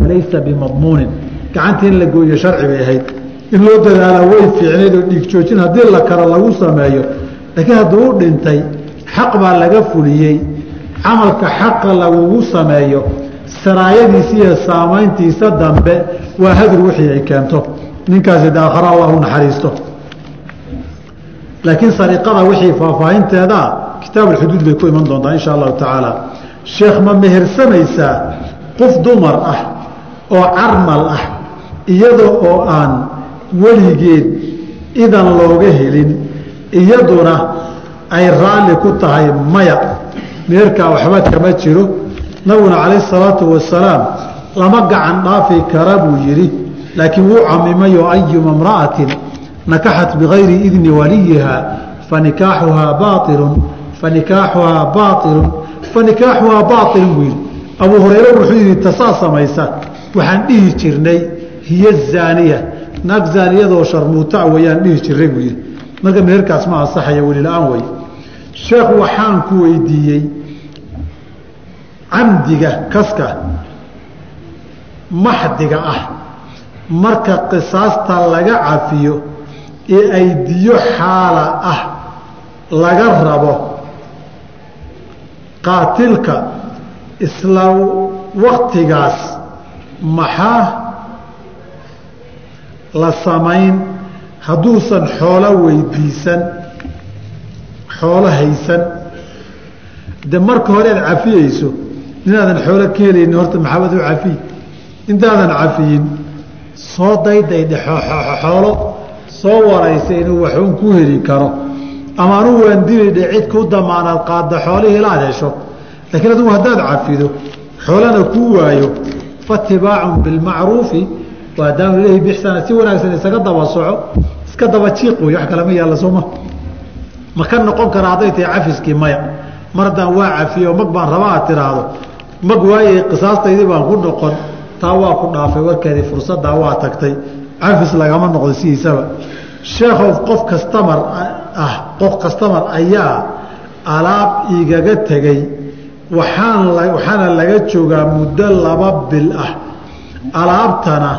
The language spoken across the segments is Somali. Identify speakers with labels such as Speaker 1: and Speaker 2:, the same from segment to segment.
Speaker 1: falaysa bimadmuunin gacantii in la gooyo sharci bay ahayd. In loo dadaalaa way fiicnayd oo dhiig joojin. Haddii la karo lagu sameeyo. Laakiin hadduu u dhintay xaq baa laga fuliyey. Camalka xaqa lagugu sameeyo saraayadiisa iyo saamayntiisa dambe waa hadur wixii ay keento. Ninkaasi de aakhare allah u naxariisto. Laakiin sariqada wixii faahfaahinteedaa kitaab alxuduud bay ku iman doontaa insha allahu tacaala. Sheekh ma mehersanaysaa qof dumar ah oo carmal ah iyada oo aan weligeed idan looga helin iyaduna ay raalli ku tahay maya. Meherkaa waxba kama jiro. Nabiguna calayhi salaatu wasalaam lama gacan dhaafi kara buu yidhi laakiin wuu camimayo ayuma imra'atin nakaxat bigayri idni waliyiha fanikaaxuhaa baailun fanikaaxuhaa baailun fanikaaxuhaa baailun buu yidhi. Abuu hureyre wuxuu yidhi tasaa samaysa waxaan dhihi jirnay hiya zaaniya. Naag zaaniyadoo sharmuutaa wayaan dhihi jirnay buu yidhi. Marka meherkaas ma asaxaya welila-aan wey sheekh waxaan ku weydiiyey camdiga kaska maxdiga ah. Marka qisaasta laga cafiyo ee ay diyo xaala ah laga rabo qaatilka isla waktigaas maxaa la samayn? Hadduusan xoolo weydiisan xoolo haysan. De marka hore aad cafiyeyso ninaadan xoolo ka helaynin horta maxaabad u cafiy. Intaadan cafiyin soo daydaydhe xoolo soo waraysa inuu waxuun ku heli karo. Ama anuu waan dilidhe cid ku damaanaad qaadda xoolihii ilaad hesho. Laakiin adugu haddaad cafido xoolana kuu waayo fatibaacun bilmacruufi. Waadaamu ilahi bixsana si wanaagsan isaga daba soco iska daba jiiq wey wax kale ma yaalla sooma ma? Ka noqon kara hadday tahay cafiskii maya? Mar haddaan waa cafiyo mag baan raba aad tiraahdo? Mag waayey qisaastaydii baan ku noqon taa waa ku dhaafay warkeedii fursaddaa waa tagtay. Cafis lagama noqdo sidiisaba. Sheekhow qof kastamar ah qof kastamar ayaa alaab igaga tegey waxaan waxaana laga joogaa muddo laba bil ah. Alaabtana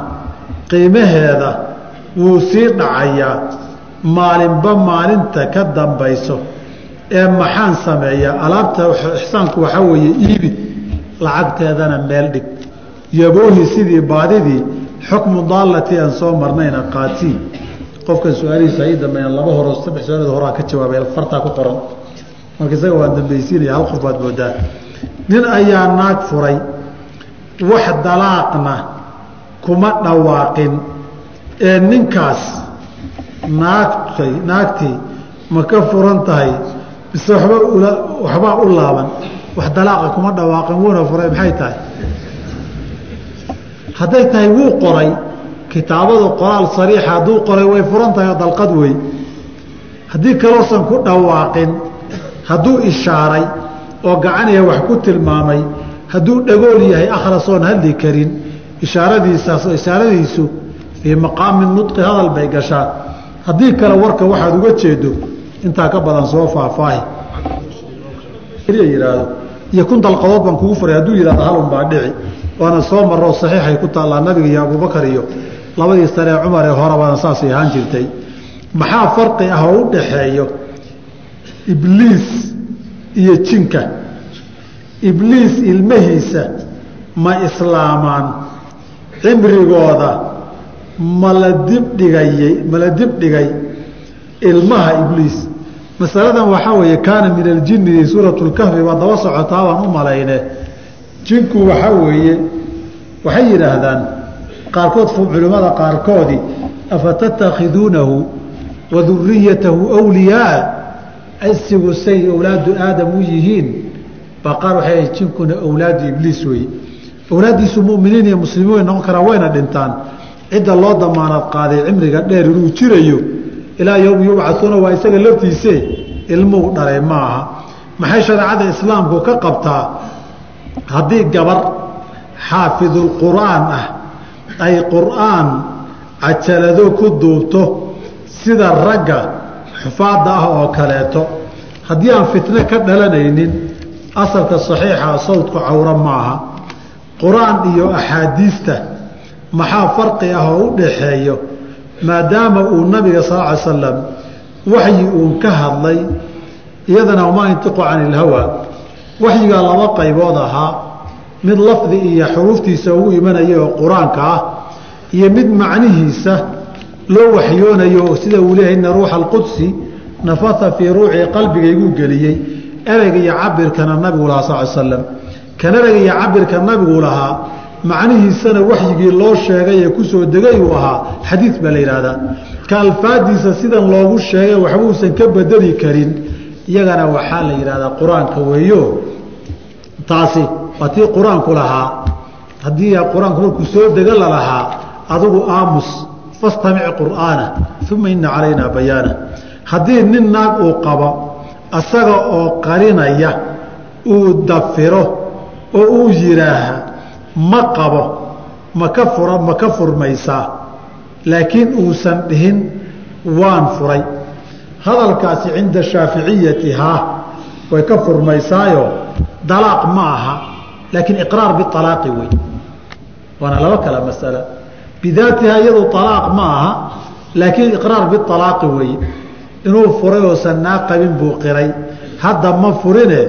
Speaker 1: qiimaheeda wuu sii dhacayaa maalinba maalinta ka dambayso ee maxaan sameeyaa. Alaabta ixsaanku waxaa weeye iibi lacagteedana meel dhig. Yaboohi sidii baadidii xukmu daalatii aan soo marnayna qaatiin qofkan su'aalihiisa ay dambeeyaan laba horo saddex su'aalood horaa ka jawaabay fartaa ku qoran marka isaga waan dambaysiinaya hal qof baad moodaa. Nin ayaa naag furay wax dalaaqna kuma dhawaaqin. Ee ninkaas naagtay naagtii ma ka furan tahay mise waba waxbaa u laaban. Wax dalaaqa kuma dhawaaqin wuuna furay maxay tahay? Hadday tahay wuu qoray kitaabadu qoraal sariixa hadduu qoray way furan tahay oo dalqad wey haddii kaloosan ku dhawaaqin hadduu ishaaray oo gacaniya wax ku tilmaamay hadduu dhagool yahay akhlasoon hadli karin ishaaradiisu fii maqaami nudqi hadal bay gashaa. Haddii kale warka waxaad uga jeedo intaa ka badan soo faahfaahi. Yihaahdo iyo kun dalqadood baan kugu furay hadduu yihahdo halun baa dhici waana soo maroo saxiixay ku taallaa nabiga iyo abubakar iyo labadii sane ee cumar ee horebaana saasay ahaan jirtay. Maxaa farqi ah oo u dhaxeeyo ibliis iyo jinka. Ibliis ilmahiisa ma islaamaan. Cimrigooda ma la dibdhigayey ma la dibdhigay ilmaha ibliis masaladan waxaa weeye kaana min aljinni suuratu lkahfi baa daba socotaa baan u malayne jinku waxaa weeye waxay yidhaahdaan qaarkood culimmada qaarkoodii afatattakhiduunahu wa duriyatahu wliyaaa asigu say owlaadu aadam u yihiin baa qaar waxay jinkuna owlaadu ibliis weeye owlaaddiisu muminiin iyo muslimiin way noqon karaan wayna dhintaan cidda loo damaanad qaaday cimriga dheer inuu jirayo ilaa yowmi yubcauuna waa isaga laftiise ilmuhu dhalay ma aha maxay shareecada islaamku ka qabtaa haddii gabar xaafidulqur'aan ah ay qur'aan cajalado ku duubto sida ragga xufaadda ah oo kaleeto. Haddii aan fitne ka dhalanaynin asalka saxiixa sawdku cawro maaha. Qur'aan iyo axaadiista maxaa farqi ah oo u dhaxeeyo maadaama uu nabiga sal ly slam waxyi uun ka hadlay iyadana wamaa yantiqu cani ilhawa waxyigaa laba qaybood ahaa mid lafdi iyo xuruuftiisa ugu imanaya oo qur'aanka ah iyo mid macnihiisa loo waxyoonayo sida uu leeyahay ina ruuxa alqudsi nafasa fii ruuxii qalbigayguu geliyey. Ereyga iyo cabirkana nabigu lahaa sal slam kan ereyga iyo cabirka nabigu lahaa macnihiisana waxyigii loo sheegay ee ku soo degay uu ahaa xadiid baa la yidhaahdaa. Ka alfaadiisa sidan loogu sheegay waxba uusan ka bedeli karin iyagana waxaa la yidhahdaa qur'aanka weeyo. Taasi waa qur'aanku lahaa. Haddii qur'aanku markuu soo dega lalahaa adigu aamus fastamic qur'aana uma ina calaynaa bayaana haddii nin naag uu qabo asaga oo qarinaya uu dafiro oo uu yidhaaha ma qabo maka fura ma ka furmaysaa laakiin uusan dhihin waan furay hadalkaasi cinda shaaficiyati haa way ka furmaysaayo dalaaq ma aha laakiin iqraar bialaaqi wey waana laba kala masala bidaatiha iyadu alaaq ma aha laakiin iqraar bialaaqi wey inuu furay oosan naa qabin buu qiray. Hadda ma furine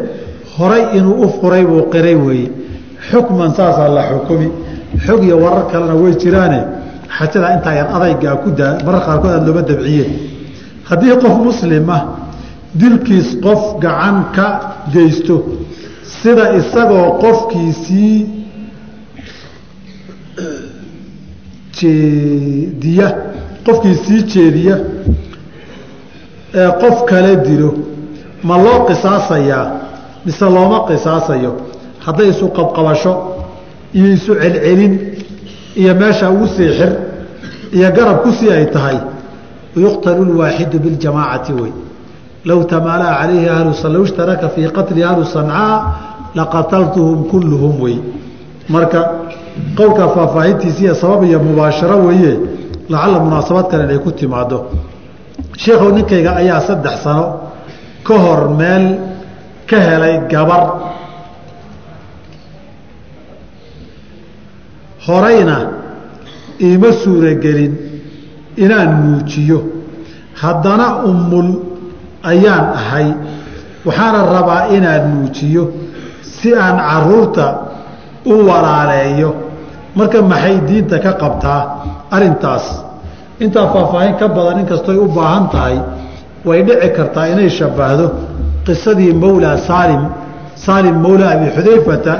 Speaker 1: horay inuu u furay buu qiray weeye. Xukman saasaa la xukumi. Xog iyo warar kalena way jiraane. Xajada intaa yar adaygaa ku daa marar qaarkood aad looma dabciye. Haddii qof muslimah dilkiis qof gacan ka geysto sida isagoo qofkiisii jeediya qofkii sii jeediya ee qof kale dilo ma loo qisaasayaa mise looma qisaasayo? Hadday isu qabqabasho iyo isu celcelin iyo meesha ugu sii xir iyo garab ku sii ay tahay yuqtalu lwaaxidu biljamaacati wey. Low tamaalaa calayhi ahlu low ishtaraka fii qatli ahlu sancaa laqataltuhum kulluhum wey. Marka qowlka faahfaahintiisa iyo sabab iyo mubaasharo weeye lacalla munaasabad kale inay ku timaado sheekhow ninkayga ayaa saddex sano ka hor meel ka helay gabar. Horeyna iima suuragelin inaan muujiyo. Haddana umul ayaan ahay waxaana rabaa inaan muujiyo si aan carruurta u walaaleeyo marka maxay diinta ka qabtaa? Arintaas. Intaa faahfaahin ka badan inkastoy u baahan tahay way dhici kartaa inay shabbahdo qisadii mawlaa saalim saalim mawlaa abi xudayfata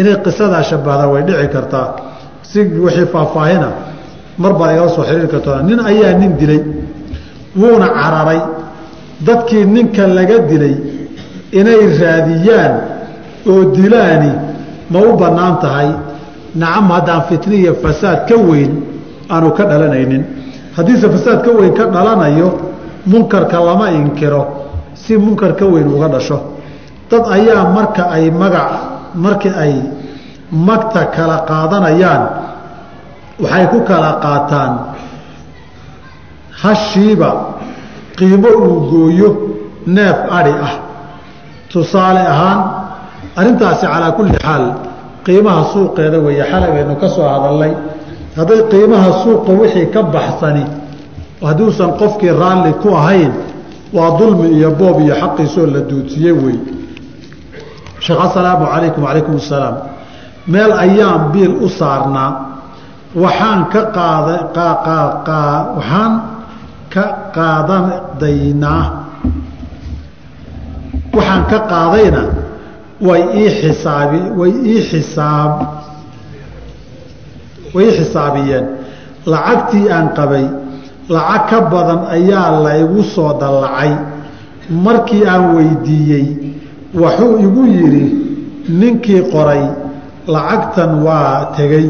Speaker 1: inay qisadaa shabbahda way dhici kartaa. Si wixii faahfaahina mar baad igala soo xiriiri karto nin ayaa nin dilay wuuna cararay. Dadkii ninka laga dilay inay raadiyaan oo dilaani ma u bannaan tahay nacam haddaan fitni iyo fasaad ka weyn aanu ka dhalanaynin. Haddiise fasaad ka weyn ka dhalanayo munkarka lama inkiro si munkar ka weyn uga dhasho. Dad ayaa marka ay magac markii ay magta kala qaadanayaan waxay ku kala qaataan hashiiba qiimo uu gooyo neef adhi ah. Tusaale ahaan arrintaasi calaa kulli xaal qiimaha suuqeeda weeye xalagaynu ka soo hadalnay. Hadday qiimaha suuqa wixii ka baxsani hadduusan qofkii raalli ku ahayn waa dulmi iyo boob iyo xaqiisoo la duudsiyey wey sheekh asalaamu calaykum wacalaykum asalaam meel ayaan biil u saarnaa waxaan ka qaada waxaan ka qaadadaynaa waxaan ka qaadayna way ii xisaabi way ii xisaab. Way ii xisaabiyeen. Lacagtii aan qabay lacag ka badan ayaa laygu soo dallacay. Markii aan weydiiyey wuxuu igu yidhi ninkii qoray lacagtan waa tegey.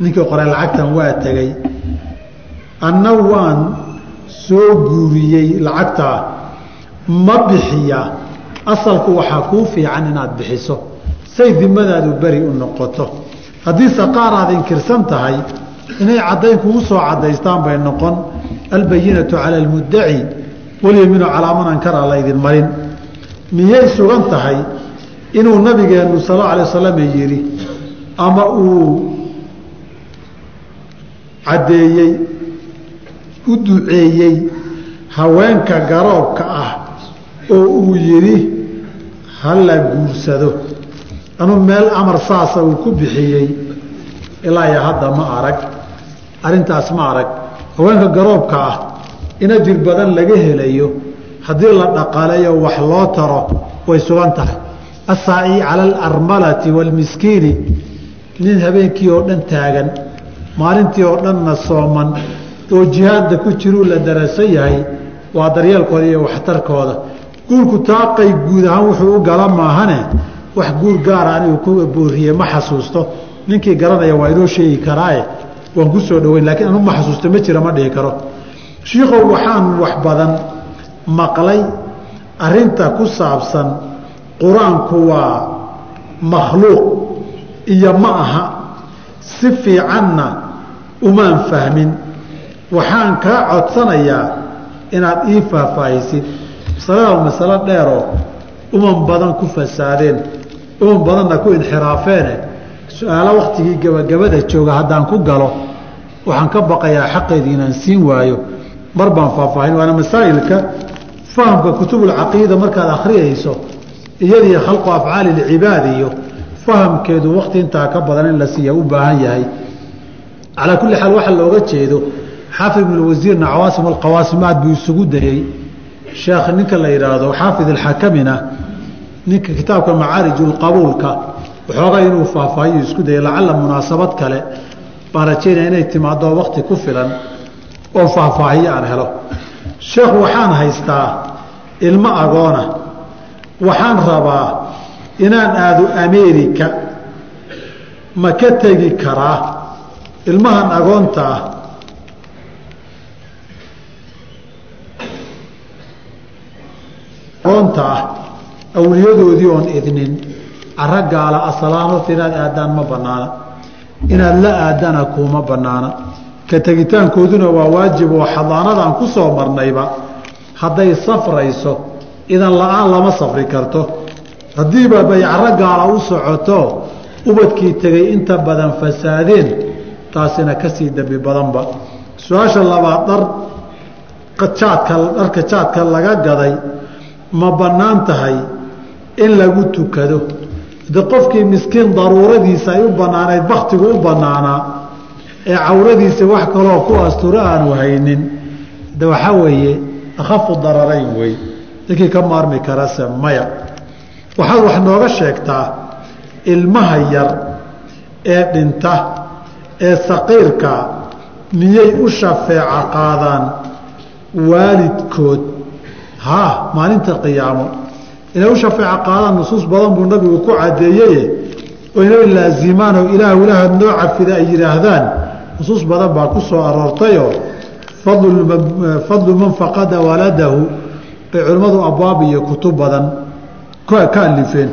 Speaker 1: Ninkii qoray lacagtan waa tegey. Anna waan soo guuriyey lacagtaa ma bixiya. Asalku waxaa kuu fiican inaad bixiso. Say dimadaadu beri u noqoto. Haddiise qaar aad inkirsan tahay inay caddayn kugu soo caddaystaan bay noqon. Albayinatu cala almuddaci walyamiinu calaa man ankara laydin marin. Miyay sugan tahay inuu nabigeenu sal alay wasalam yidhi ama uu caddeeyey u duceeyey haweenka garoobka ah oo uu yidhi ha la guursado. Anuu meel amar saasa uu ku bixiyey ilaa iyo hadda ma arag. Arrintaas ma arag. Haweenka garoobka ah in ajir badan laga helayo. Haddii la dhaqaleeyo wax loo taro way sugan tahay. Asaaci cala alarmalati waalmiskiini nin habeenkii oo dhan taagan maalintii oo dhanna sooman oo jihaadda ku jiruu la darasan yahay waa daryeelkooda iyo waxtarkooda guurku taaqay guud ahaan wuxuu u gala maahane wax guur gaara anigu ku booriye ma xasuusto. Ninkii garanaya waa inoo sheegi karaaye waan ku soo dhaweyn lakiin anu ma xasuusto ma jira ma dhihi karo. Shiikow waxaan wax badan maqlay arinta ku saabsan qur'aanku waa makhluuq iyo ma aha si fiicanna umaan fahmin. Waxaan kaa codsanayaa inaad ii faahfaahisid masalada masalo dheeroo uman badan ku fasaadeen uman badanna ku inxiraafeene su'aalo wakhtigii gabagabada jooga haddaan ku galo waxaan ka baqayaa xaqeedii inaan siin waayo. Mar baan faahfaahin waana masaa'ilka fahamka kutubulcaqiida markaad akhriyayso iyadii khalqu afcaali lcibaad iyo fahamkeedu wakti intaa ka badan in la siiya u baahan yahay. Calaa kulli xaal waxaa looga jeedo xaafid ibn wasiirna cawaasim alqawaasim aad buu isugu dayey sheekh ninka la yidhaahdo xaafid alxakamina ninka kitaabka macaarij qabuulka waxoogaa inuu faahfaahiyo isku dayay lacalla munaasabad kale baan rajaynaya inay timaado wakti ku filan oo faahfaahiyo aan helo. Sheekh waxaan haystaa ilmo agoona. Waxaan rabaa inaan aado ameerika. Ma ka tegi karaa ilmahan agoonta ah agoonta ah awliyadoodii oon idnin caro gaala asalaan horta inaad aadaan ma banaana inaad la aadana kuuma banaana ka tegitaankooduna waa waajib oo xadaanadaan ku soo marnayba hadday safrayso idan la'aan lama safri karto. Haddiiba bay caro gaala u socoto ubadkii tegay inta badan fasaadeen taasina ka sii dembi badanba. Su'aasha labaad dhar jaadka dharka jaadka laga gaday ma bannaan tahay in lagu tukado. De qofkii miskiin daruuradiisa ay u bannaanayd baktigu u bannaanaa ee cawradiisa wax kaloo ku asturo aanu haynin de waxaa weeye akhafu dararayn wey ninkii ka maarmi karase maya. Waxaad wax nooga sheegtaa ilmaha yar ee dhinta ee saqiirka miyay u shafeeco qaadaan waalidkood haa maalinta qiyaamo. Inay u shafeeco qaadaan nusuus badan buu nabigu ku caddeeyeye oo inay laazimaan oo ilaah ilaahad noo cafida ay yidhaahdaan. Nusuus badan baa ku soo aroortayoo fadlu man faqada waladahu. Bay culimmadu abwaab iyo kutub badan ka alifeen.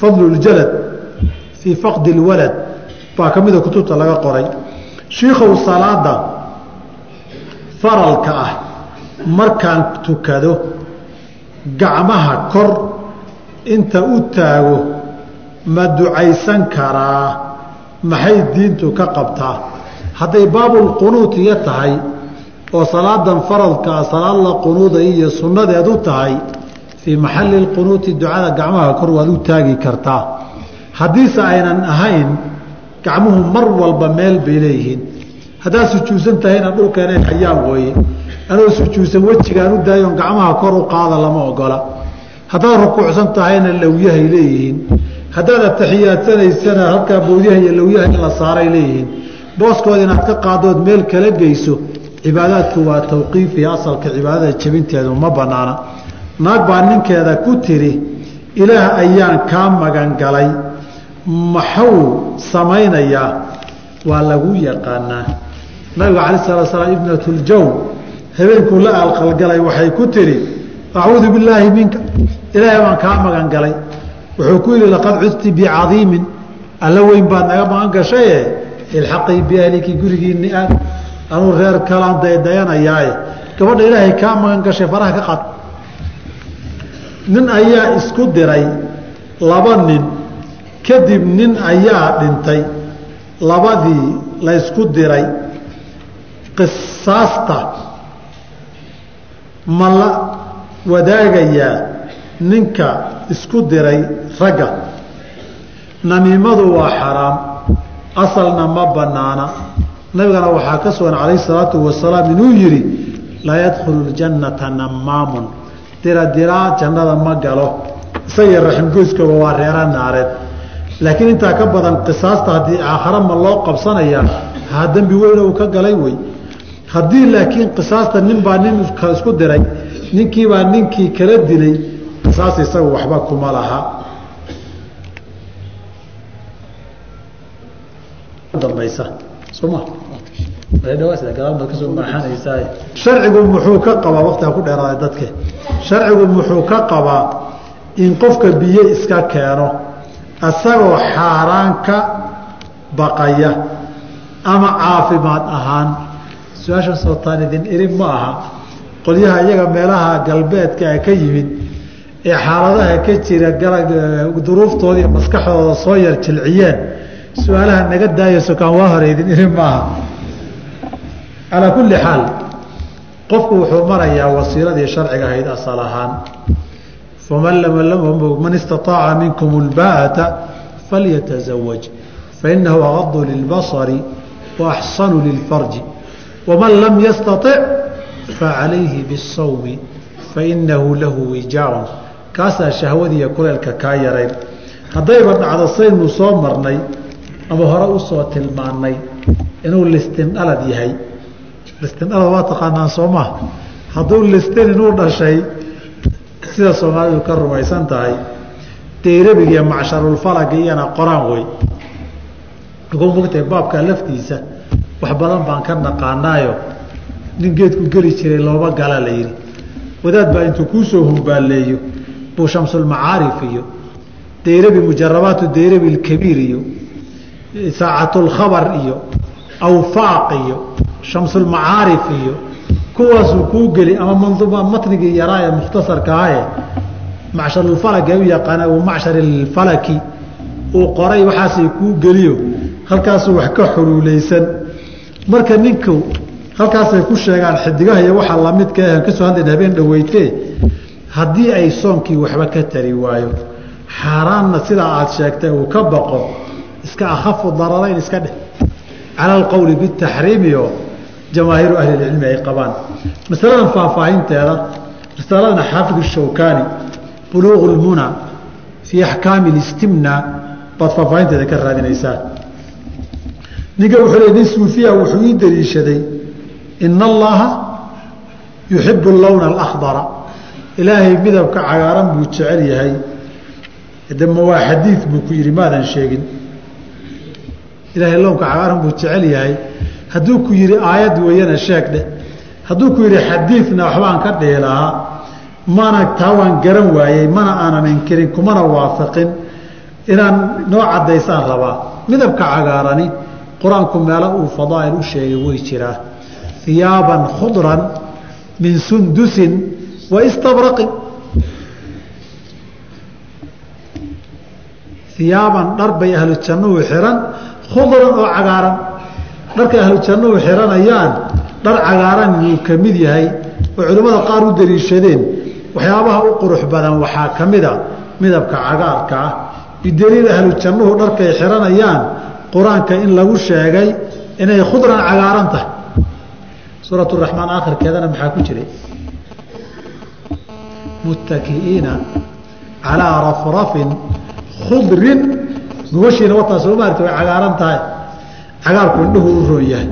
Speaker 1: Fadlu ljalad fii faqdi lwalad baa ka mida kutubta laga qoray. Shiikow salaada faralka ah markaan tukado gacmaha kor inta u taago ma ducaysan karaa. Maxay diintu ka qabtaa? Hadday baabulqunuut iyo tahay oo salaadan faradkaa salaad la qunuuda iyo sunnadeed u tahay fii maxalli lqunuuti ducada gacmaha kor waad u taagi kartaa. Haddiise aynan ahayn gacmuhu mar walba meel bay leeyihiin. Haddaad sujuudsan tahayna dhulkeena hayaan weeye anoo sujuudsan wejigaan u daayoon gacmaha kor u qaada lama ogola. Haddaad rukuucsan tahayna lowyahay leeyihiin. Haddaad ataxiyaadsanaysana halkaa bowdyaha iyo lowyaha in la saaray leeyihiin. Booskooda inaad ka qaadood meel kala geyso cibaadaadku waa tawqiifi asalka cibaadada jebinteedu ma banaana naag baa ninkeeda ku tiri ilaah ayaan kaa magan galay maxuu samaynayaa? Waa lagu yaqaanaa. Nabiga cala sala slam ibnatuljawn habeenkuu la aalqalgalay waxay ku tiri acuudu billaahi minka. Ilaahay baan kaa magan galay. Wuxuu ku yidhi laqad cudti bicadiimin alla weyn baad naga magan gashaye ilxaqii biahliki gurigiinni aad anuu reer kalaan daydayanayaaye gabadha ilaahay kaa magan gashay faraha ka qad nin ayaa isku diray laba nin. Kadib nin ayaa dhintay labadii la ysku diray. Qisaasta ma la wadaagayaa ninka isku diray ragga. Namiimadu waa xaraam. Asalna ma banaana nabigana waxaa ka sugan calayhi salaatu wasalaam inuu yidhi laa yadkhulu ljannata namaamun diradiraa jannada ma galo. Isagii raximgoyskaba waa reera naareed. Laakiin intaa ka badan qisaasta haddii aakhare ma loo qabsanayaa ha dembi weyna uu ka galay wey haddii laakiin qisaasta nin baa nin isku diray ninkiibaa ninkii kala dilay qisaas isaga waxba kuma laha. Dambaysa soma sharcigu muxuu ka qabaa waqtiga ku dheeraaday dadke sharcigu muxuu ka qabaa in qofka biyo iska keeno isagoo xaaraan ka baqaya ama caafimaad ahaan su'aashan sootaan idin irin ma aha. Qolyaha iyaga meelaha galbeedka ee ka yimid ee xaaladaha ka jira duruuftooda iyo maskaxdooda soo yar jilciyeen. Su'aalaha naga daayayso kaan waa hore idin irin maaha calaa kulli xaal qofku wuxuu marayaa wasiiladii sharciga ahayd asal ahaan. Faman man istaطaaca minkum اlbaata falyatazawaj fainahu agadu lilbasari waaxsanu lilfarji waman lam yastatic facalayhi bisawmi fainahu lahu wijaacun kaasaa shahwadiiyo kuleelka kaa yarayn haddayba dhacdo saynu soo marnay ama hore u soo tilmaanay inuu listindhalad yahay listindhalad waa taqaanaan soomaa hadduu listin inuu dhashay sida soomaalidu ka rumaysan tahay dayrabigiiyo macsharulfalaga iyana qoraan wey agoo mogtahay baabka laftiisa wax badan baan ka naqaanaayo. Nin geedku geli jiray looma gala la yidhi. Wadaad baa intuu kuu soo humbaaleeyo buu shamsulmacaarif iyo dayrabi mujarabaatu dayrabi lkabiir iyo saacatulkhabar iyo awfaaq iyo shamsulmacaarif iyo kuwaasuu kuu geli ama matnigii yaraa ee mukhtasarka ahae macsharulfalaki u yaqaana u macsharilfalaki uu qoray waxaasay kuu geliyo. Halkaasuu wax ka xuluulaysan marka ninku halkaasay ku sheegaan xidigaha iyo waxa lamidka aan ka soo hadlayna habeen dhaweytee haddii ay soonkii waxba ka tari waayo xaaraanna sidaa aada sheegtay uu ka baqo iska akhafu dararayn iska dheh cala alqowli bitaxriimiyo jamaahiiru ahlilcilmi ay qabaan. Masaladan faahfaahinteeda risaaladana xaafid shawkaani buluuqu lmuna fii axkaami listimna baad faahfaahinteeda ka raadinaysaa ninka wuxuu le nin suufiya wuxuu ii daliishaday ina allaha yuxibu lowna alakhdara. Ilaahay midabka cagaaran buu jecel yahay. De ma waa xadiid buu ku yidhi maadan sheegin. Ilaahay lownka cagaaran buu jecel yahay. Hadduu ku yidhi aayad weeyana sheeg dheh hadduu ku yidhi xadiidna waxbaan ka dhihi lahaa mana taa waan garan waayey mana aanan inkirin kumana waafaqin. Inaan noo caddaysaan rabaa. Midabka cagaarani qur'aanku meelo uu fadaa'il u sheegay way jiraa hiyaaban khudran min sundusin wa istabraqin hiyaaban dhar bay ahlu jannuhu khudran oo cagaaran. Dharkay ahlu jannuhu dhar cagaaran yuu ka mid yahay. Oo culimmada qaar u daliishadeen waxyaabaha u qurux badan waxaa ka mida midabka cagaarka ah bidaliil ahlu jannuhu dharkay xihanayaan qur'aanka in lagu sheegay inay khudran cagaaran tahay. Suurat raxmaan aakhirkeedana maxaa ku jiray? Muttaki'iina calaa rafrafin khudrin. Gubashiina wataa soo maarta way cagaaran tahay. Cagaarku indhuhu u roon yahay.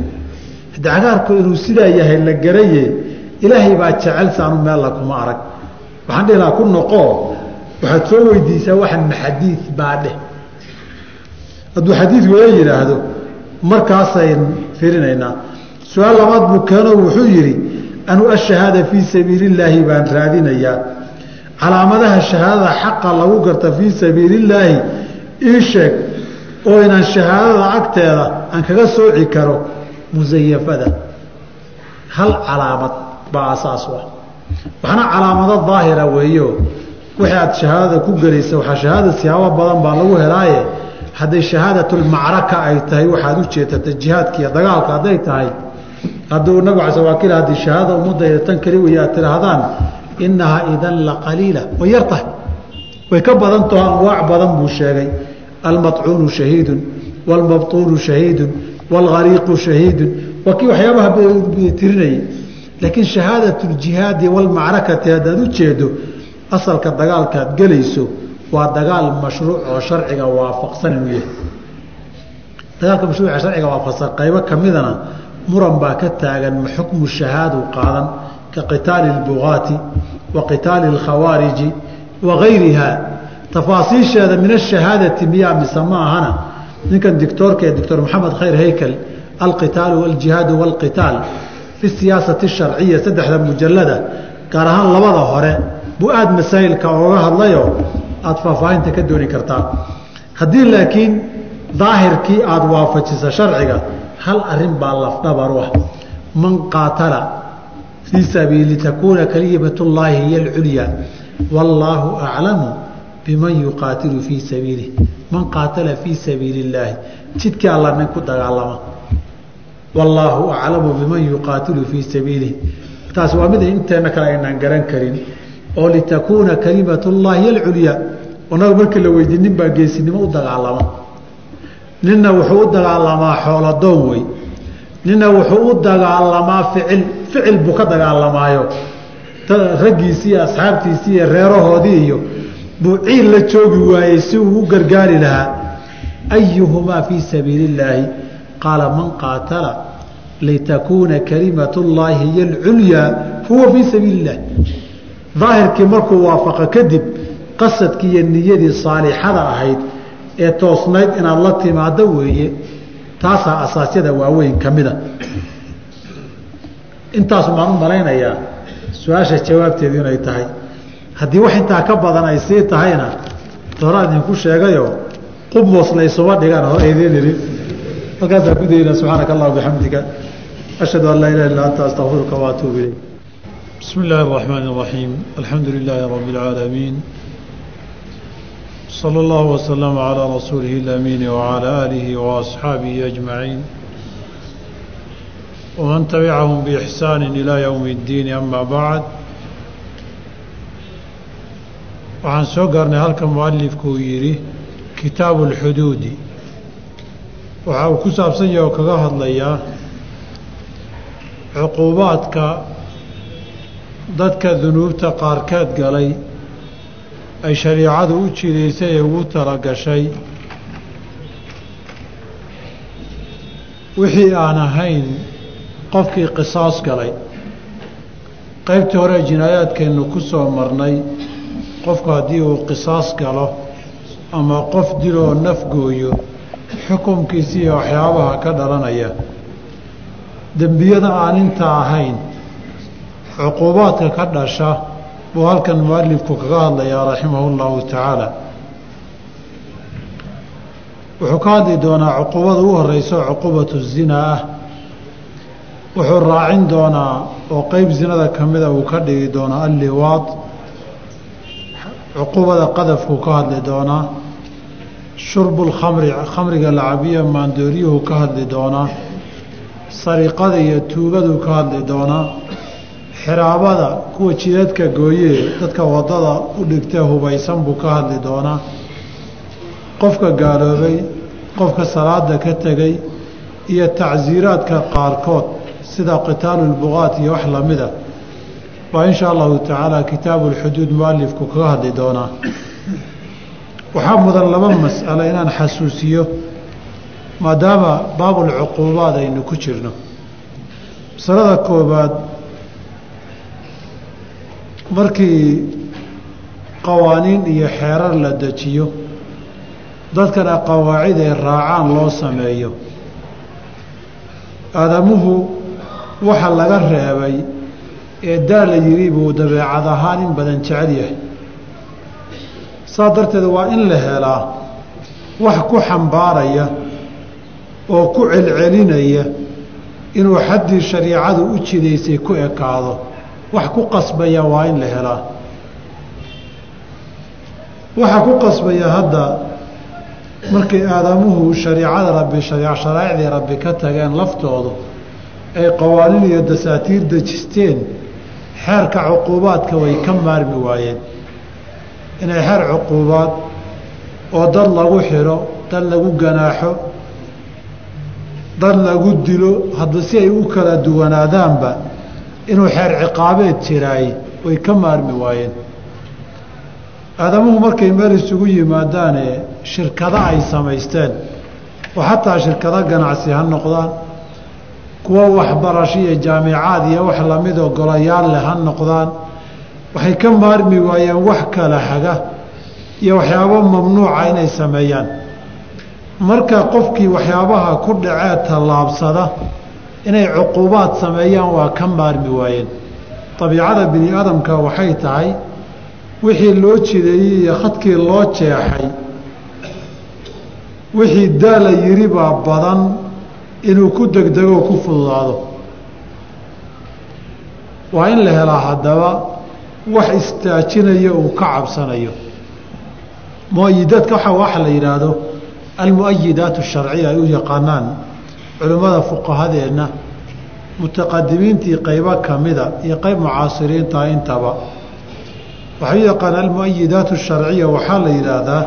Speaker 1: Haddi cagaarku inuu sidaa yahay la garaye ilaahay baa jecel saanu meella kuma arag. Waxaan dhihi lahaa ku noqoo waxaad soo weydiisaa waxan maxadiid baa dheh hadduu xadiid wala yidhaahdo markaasayn firinaynaa su'aal labaad buu keeno wuxuu yidhi anu ashahaada fii sabiili illaahi baan raadinayaa. Calaamadaha shahaadada xaqa lagu garta fii sabiili illaahi ii sheeg oo inaan shahaadada agteeda aan kaga sooci karo musayafada hal calaamad baa asaas ah waxna calaamado daahira weeyo. Wixii aad shahaadada ku gelaysa waxaa shahaada siyaabo badan baa lagu helaaye hadday shahaadatulmacraka ay tahay waxaad u jeedata jihaadka dagaalka hadday tahay hadduu nabigu a waa kila haddii shahaadada ummadda tan keli wey aad tidhaahdaan innahaa idan la qaliila way yar tahay. Way ka badan taho anwaac badan buu sheegay. Almacuunu shahiidun waalmabtuunu shahiidun waalghariiqu shahiidun. Waa kii waxyaabaha tirinayay. Laakiin shahaadatu waalmacrakati haddaad u jeedo asalka dagaalkaad gelayso waa dagaal mashruuc oo sharciga waafaqsan inuu yahay dagaalka mashruuca sharciga waafaqsan qaybo ka midana muran baa ka taagan ma xukmu shahaadu qaadan ka qitaali اlbugaati wa qitaali اlkhawaariji wa gayriha tafaasiisheeda min ashahaadati miyaa mise ma ahana ninkan dictoorka ee doctor maxamed khayr haykel alqitaalu aljihaadu wاlqitaal fi siyaasati sharciya saddexda mujalada gaar ahaan labada hore buu aada masaa'ilka ooga hadlayo aada faahfaahinta ka dooni kartaa. Haddii laakiin daahirkii aada waafajisa sharciga hal arrin baa lafdhabar ah. Man qaatala fii sabiili takuuna kalimat llaahi hiy alculya wallaahu aclamu biman yuqaatilu fii sabiilih man qaatala fii sabiili illaahi jidkii alla nin ku dagaalama. Wallaahu aclamu biman yuqaatilu fii sabiilih taas waa mid inteena kale aynaan garan karin. Oo litakuuna kalimat llaahi alculya naga markii la weydiy nin baa geesinimo u dagaalama? Ninna wuxuu u dagaalamaa xooladoon wey. Ninna wuxuu u dagaalamaa ficil ficil buu ka dagaalamaayo. Raggiisii iyo asxaabtiisii iyo reerahoodii iyo buu ciil la joogi waayey si uu u gargaari lahaa. Ayuhumaa fii sabiili illaahi qaala man qaatala litakuuna kalimat llaahi hiy alculyaa huwa fii sabiili illah daahirkii markuu waafaqa kadib qasadkii iyo niyadii saalixada ahayd ee toosnayd inaad la timaado weeye taasaa asaasyada waaweyn ka mida intaasu baan u malaynayaa su'aasha jawaabteedu inay tahay. Haddii wax intaa ka badan ay sii tahayna horaan idinku sheegayo qub mooslaysuma dhigan hor idiin idhi halkaasaan ku daynaa subxaanaka allah bixamdika ashhadu an laa ilaha illa anta astaqfiruka waatuubu ilayk.
Speaker 2: Bismi illaahi araxmaani iraxiim alxamdu lilaahi rabbi اlcaalamiin صلى الله وسلم على رسوله الأمين وعلى آله وأصحابه أجمعين ومن تبعهم بإحسان إلى يوم الدين أما بعد waxaan soo gaarnay halka mualifku uu yidhi kitaabu اlxuduudi waxa uu ku saabsan yahay oo kaga hadlayaa cuquubaadka dadka dunuubta qaarkeed galay ay shariicadu u jidaysay ee ugu talagashay. Wixii aan ahayn qofkii qisaas galay. Qaybtii hore jinaayaadkeennu ku soo marnay qofku haddii uu qisaas galo ama qof diloo nafgooyo xukumkiisi iyo waxyaabaha ka dhalanaya. Dembiyada aan intaa ahayn cuquubaadka ka dhasha buu halkan mualifku kaga hadlayaa raximahu llahu tacaala wuxuu ka hadli doonaa cuquubada u horeyso cuquubatu zina ah. Wuxuu raacin doonaa oo qeyb zinada ka mida uu ka dhigi doonaa alliwaad. Cuquubada qadafkuu ka hadli doonaa. Shurbu lkhamri khamriga lacabiya maandooryuhu ka hadli doonaa. Sariqada iyo tuugaduu ka hadli doonaa xiraabada kuwa jidadka gooyee dadka waddada u dhigtee hubaysan buu ka hadli doonaa. Qofka gaaloobay qofka salaada ka tegay iyo tacsiiraadka qaarkood sida qitaalu lbuqaat iyo wax lamida waa in shaa allahu tacaala kitaabu lxuduud mualifku kaga hadli doonaa. Waxaa mudan laba mas'alo inaan xasuusiyo maadaama baabulcuquubaad aynu ku jirno. Masalada koobaad markii qawaaniin iyo xeerar la dejiyo dadkana qawaacid ay raacaan loo sameeyo. Aadamuhu waxa laga reebay ee daa la yidhi buu dabeecad ahaan in badan jecel yahay. Saa darteed waa in la helaa wax ku xambaaraya oo ku celcelinaya inuu xaddii shariicadu u jidaysay ku ekaado wax ku qasbaya waa in la helaa waxaa ku qasbaya hadda markay aadamuhu shariicada rabbi sharaa'icdii rabbi ka tageen laftoodu ay qawaaniin iyo dasaatiir dejisteen xeerka cuquubaadka way ka maarmi waayeen. Inay xeer cuquubaad oo dad lagu xidho dad lagu ganaaxo dad lagu dilo hadba si ay u kala duwanaadaanba inuu xeer ciqaabeed jiraay way ka maarmi waayeen. Aadamuhu markay meel isugu yimaadaane shirkado ay samaysteen. Oo xataa shirkado ganacsi ha noqdaan. Kuwo waxbarasho iyo jaamicaad iyo wax lamidoo golayaal leh ha noqdaan. Waxay ka maarmi waayeen wax kala haga iyo waxyaabo mamnuuca inay sameeyaan. Marka qofkii waxyaabaha ku dhacee tallaabsada inay cuquubaad sameeyaan waa ka maarmi waayeen. Dabiicada bini aadamka waxay tahay wixii loo jideeyey iyo khadkii loo jeexay wixii daala yiri baa badan inuu ku degdego ku fududaado. Waa in la helaa haddaba wax istaajinaya uu ka cabsanayo. Mu'ayidaadka waxa la yidhaahdo almu-ayidaat asharciya ay u yaqaanaan culimmada fuqahadeenna mutaqadimiintii qaybo kamida iyo qayb mucaasiriinta intaba. Waxay u yaqaanaa almu-ayidaat asharciya waxaa la yidhaahdaa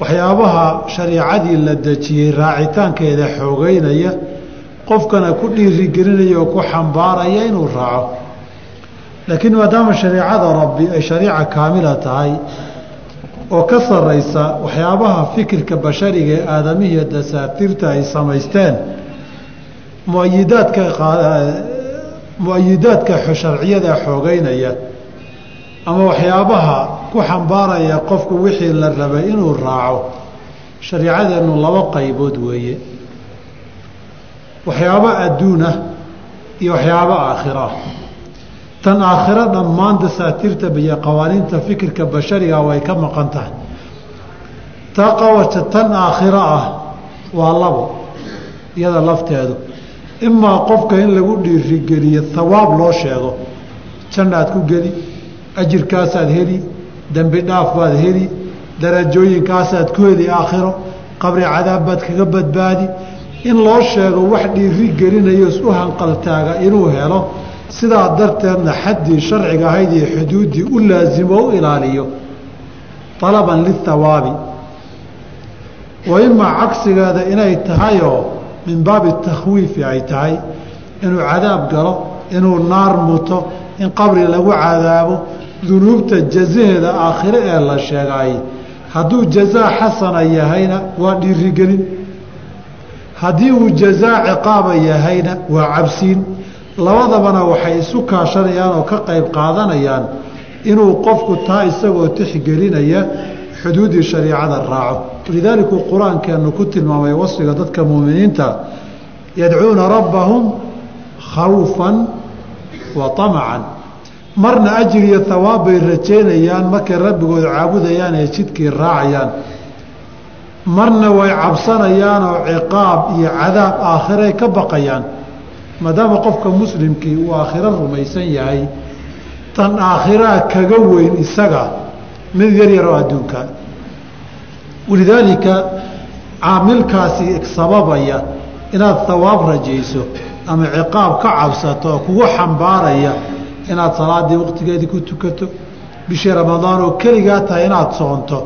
Speaker 2: waxyaabaha shariicadii la dejiyey raacitaankeeda xoogeynaya qofkana ku dhiirigelinaya oo ku xambaaraya inuu raaco. Laakiin maadaama shariicada rabbi ay shariica kaamila tahay oo ka saraysa waxyaabaha fikirka bashariga ee aadamihiiyo dasaatiirta ay samaysteen muayidaadka mu'ayidaadka sharciyada xoogeynaya ama waxyaabaha ku xambaaraya qofku wixii la rabay inuu raaco shariicadeennu laba qaybood weeye. Waxyaabo adduunah iyo waxyaabo aakhira. Ah tan aakhiro dhammaan dasaatiirta iyo qawaaniinta fikirka bashariga way ka maqan tahay. Taa qawaja tan aakhiro ah waa labo iyada lafteedu imaa qofka in lagu dhiirigeliyo hawaab loo sheego jannaad ku geli ajirkaasaad heli dembi dhaaf baad heli darajooyinkaasaad ku heli aakhiro qabri cadaab baad kaga badbaadi in loo sheego wax dhiiri gelinayo isu hanqaltaaga inuu helo sidaa darteedna xaddii sharciga ahayd iyo xuduuddii u laasimo u ilaaliyo. Alaban lithawaabi wa imaa cagsigeeda inay tahayoo min baabi takhwiifi ay tahay inuu cadaab galo inuu naar muto in qabri lagu cadaabo dunuubta jazaheeda aakhire ee la sheegay. Hadduu jazaa xasana yahayna waa dhiirigelin. Haddii uu jazaa ciqaaba yahayna waa cabsiin. Labadabana waxay isu kaashanayaan oo ka qayb qaadanayaan inuu qofku taa isagoo tixgelinaya xuduuddii shariicada raaco walidaalika uu qur'aankeenu ku tilmaamay wasfiga dadka muuminiinta yadcuuna rabbahum khawfan wa amacan marna ajir iyo hawaab bay rajeynayaan markay rabbigood caabudayaan ee jidkii raacayaan. Marna way cabsanayaan oo ciqaab iyo cadaab aakhiray ka baqayaan maadaama qofka muslimkii uu aakhiro rumaysan yahay tan aakhiraa kaga weyn isaga mid yar yaroo adduunka walidaalika caamilkaasi sababaya inaad hawaab rajayso ama ciqaab ka cabsato oo kugu xambaaraya inaad salaadii waqtigeedii ku tukato bishii ramadaan oo keligaa tahay inaad soonto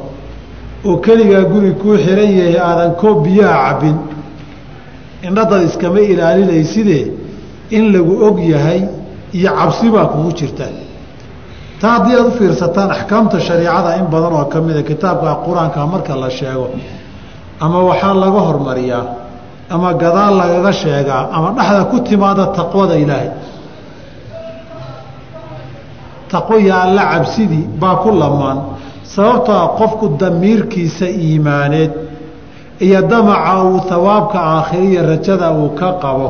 Speaker 2: oo keligaa guri kuu xiran yahay aadan koob biyaha cabbin. Indhadad iskama ilaalinayside in lagu og yahay iyo cabsi baa kugu jirta taa haddii aad u fiirsataan axkaamta shariicada in badan oo ka mida kitaabka qur'aanka marka la sheego ama waxaa laga hormariyaa ama gadaal lagaga sheegaa ama dhexda ku timaada taqwada ilaahay. Taqoya alla cabsidii baa ku lamaan sababtoo ah qofku damiirkiisa iimaaneed iyo damaca uu hawaabka aakhiriya rajada uu ka qabo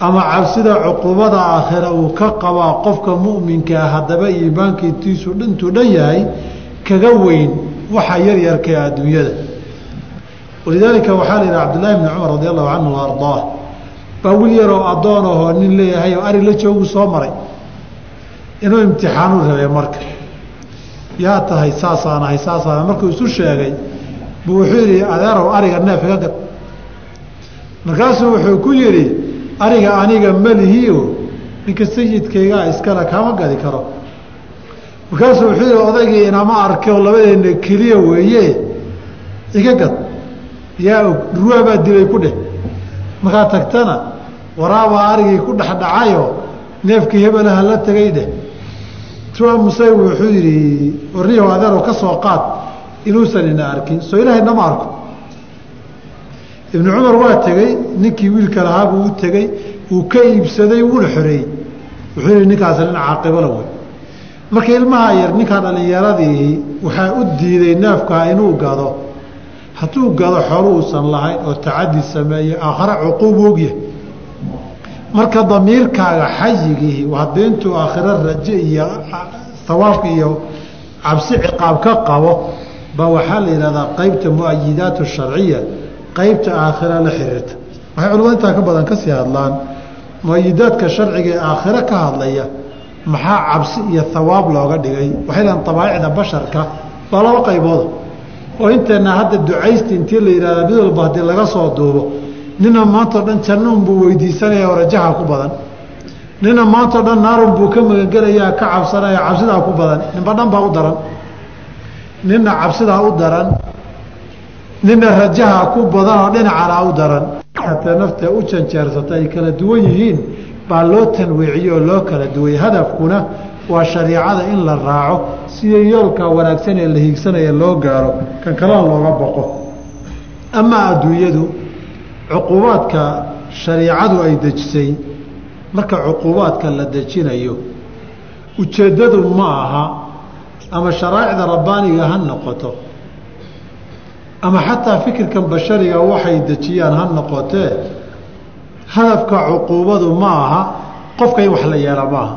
Speaker 2: ama cabsida cuqubada aakhira uu ka qabaa qofka mu'minkaa haddaba iimaankiitiisu intuu dhan yahay kaga weyn waxa yaryarka ee adduunyada. Walidaalika waxaa la yidhaha cabdullaahi bni cumar radi allahu canhu wa ardaah baa wiil yaroo addoon ahoo nin leeyahay oo ari la joogu soo maray inuu imtixaanu rabay marka. Yaa tahay saasaan ahay saasaan markuu isu sheegay buu wuxuu yidhi adeerow ariga neef iga markaasuu wuxuu ku yidhi ariga aniga melihiio ninka sayidkaygaa iskale kama gadi karo. Markaasuu wuxuu yidhi odaygii inama arkay oo labadeenna keliya weeye iga gad. Yaa og ruwaa baa dilay ku dheh. Markaa tagtana waraabaa arigii ku dhexdhacayo neefkii hebelaha la tegay dheh. Tuamusay wuxuu yidhi warniyaho adeerow ka soo qaad inuusan ina arkin. Soo ilaahay nama arko ibnu cumar waa tegey ninkii wiilka lahaa buu u tegey uu ka iibsaday wuuna xoreeyey. Wuxuu yihi ninkaasi nin caaqibala wey marka ilmaha yar ninkaa dhallinyaradii waxaa u diiday neefkaa inuu gado. Hadduu gado xoolo uusan lahayn oo tacadi sameeye aakhare cuquub ogyahay. Marka damiirkaaga xayigii haddii intuu aakhiro raje iyo hawaabka iyo cabsi ciqaab ka qabo baa waxaa la yidhahdaa qeybta muayidaat sharciya qeybta aakhira la xiriirta. Waxay culamada intaa ka badan ka sii hadlaan muayidaadka sharciga ee aakhiro ka hadlaya maxaa cabsi iyo hawaab looga dhigay? Waxay dhahan abaa'icda basharka baa laba qaybooda oo inteenna hadda ducaysta intii la yidhahdaa mid walba haddii laga soo duubo nina maantao dhan jannaunbuu weydiisanaya oo rajaha ku badan. Nina maantao dhan naarunbuu ka magangelayaa ka cabsanaya cabsidaa ku badan. Ninba dhan baa u daran. Nina cabsidaa u daran nina rajaha ku badan oo dhinacana u daran. Hatee naftee u janjeersata ay kala duwan yihiin baa loo tanwiiciye oo loo kala duway. Hadafkuna waa shariicada in la raaco sidii yoolka wanaagsan ee la hiigsanaya loo gaaro kan kalena looga boqo. Amaa adduunyadu cuquubaadka shariicadu ay dejisay marka cuquubaadka la dejinayo ujeeddadu ma aha ama sharaa'icda rabbaaniga ha noqoto ama xataa fikirkan bashariga waxay dejiyaan ha noqotee hadafka cuquubadu ma aha qofka in wax la yeela ma aha.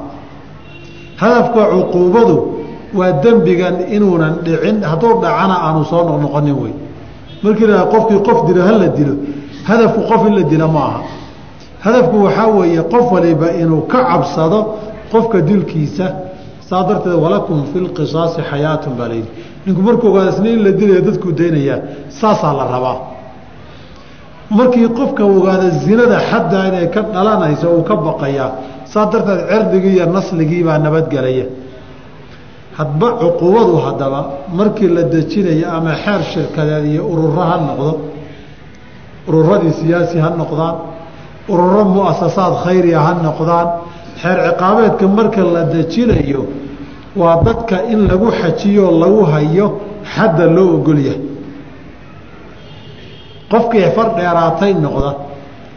Speaker 2: Hadafka cuquubadu waa dembigan inuunan dhicin hadduu dhacana aanu soo noqnoqonin wey. Markii la qofkii qof dilo hala dilo hadafku qof in la dilo ma aha. Hadafku waxaa weeye qof waliba inuu ka cabsado qofka dilkiisa saa darteed walakum fi lqisaasi xayaatun baa layidhi ninku markuu ogaada isna in la dilaya dadkuu daynayaa saasaa la rabaa. Markii qofka ogaada zinada xaddaa inay ka dhalanayso uu ka baqayaa saa darteed cirdigii iyo nasligii baa nabadgelaya hadba cuquubadu haddaba markii la dejinayo ama xeer shirkadeed iyo ururo ha noqdo ururadii siyaasi ha noqdaan ururo muasasaad khayriya ha noqdaan xeer ciqaabeedka marka la dejinayo waa dadka in lagu xajiyo lagu hayo xadda loo ogol yahay. Qofkii far dheeraatay noqda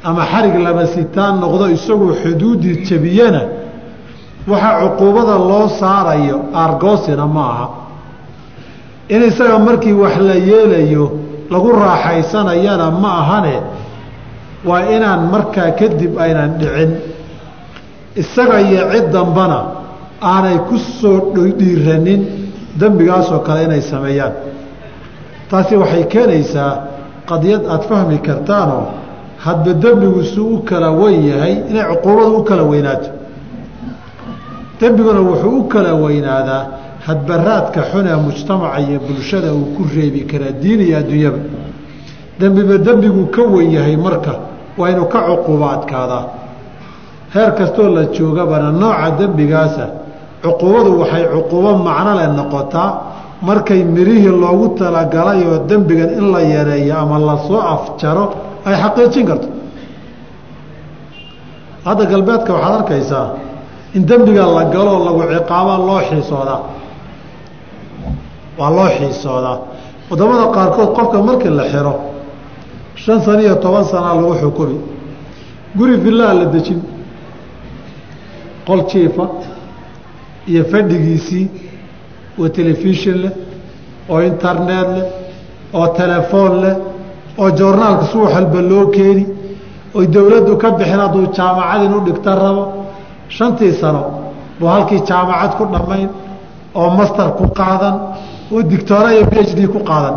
Speaker 2: ama xarig lama sitaan noqdo isagoo xuduudii jabiyana waxaa cuquubada loo saarayo aargoosina ma aha. In isaga markii wax la yeelayo lagu raaxaysanayana ma ahane waa inaan markaa kadib aynan dhicin. Isaga iyo cid dambana aanay ku soo dhiiranin dembigaasoo kale inay sameeyaan. Taasi waxay keenaysaa qadiyad aada fahmi kartaanoo hadba dembigu suu u kala weyn yahay inay cuquubadu u kala weynaato. Dembiguna wuxuu u kala weynaadaa hadbaraadka xun ee mujtamaca iyo bulshada uu ku reebi karaa diin iyo adduunyaba. Dembiba dembiguu ka weyn yahay marka waa inuu ka cuquubo adkaadaa heer kastoo la joogabana nooca dembigaasa cuquubadu waxay cuquubo macno leh noqotaa markay mirihii loogu talagalay oo dembigan in la yareeyo ama la soo afjaro ay xaqiijin karto. Hadda galbeedka waxaad arkaysaa in dembiga la galoo lagu ciqaabaa loo xiisoodaa. Waa loo xiisoodaa. Wadamada qaarkood qofka markii la xiro shan sano iyo toban sanaa lagu xukumi guri villaha la dejin. Qol jiifa iyo fadhigiisii oo telefishin leh oo internet leh oo telefoon leh oo joornaalka subax walba loo keeni oy dowladdu ka bixin hadduu jaamacad inu dhigta rabo. Shantii sano buu halkii jaamacad ku dhammayn oo master ku qaadan oo dictoora iyo b d ku qaadan.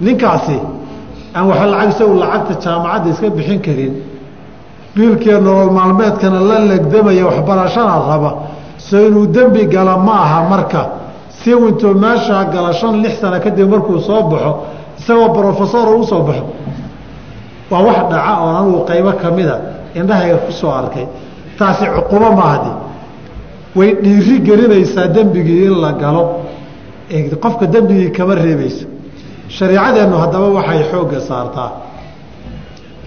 Speaker 2: Ninkaasi aan waxa lacag isagu lacagta jaamacadda iska bixin karin biilkiiyo nolol maalmeedkana la legdamaya waxbarashana raba.
Speaker 1: Soo inuu dembi gala ma aha marka. Si intuu meeshaa gala shan lix sano kadib markuu soo baxo isagoo brofesor u soo baxo. Waa wax dhaca oo anugu qaybo ka mida. Indhahayga ku soo arkay. Taasi cuqubo maahdi way dhiiri gelinaysaa dembigii in la galo. Qofka dembigii kama reebayso. Shariicadeennu haddaba waxay xoogga saartaa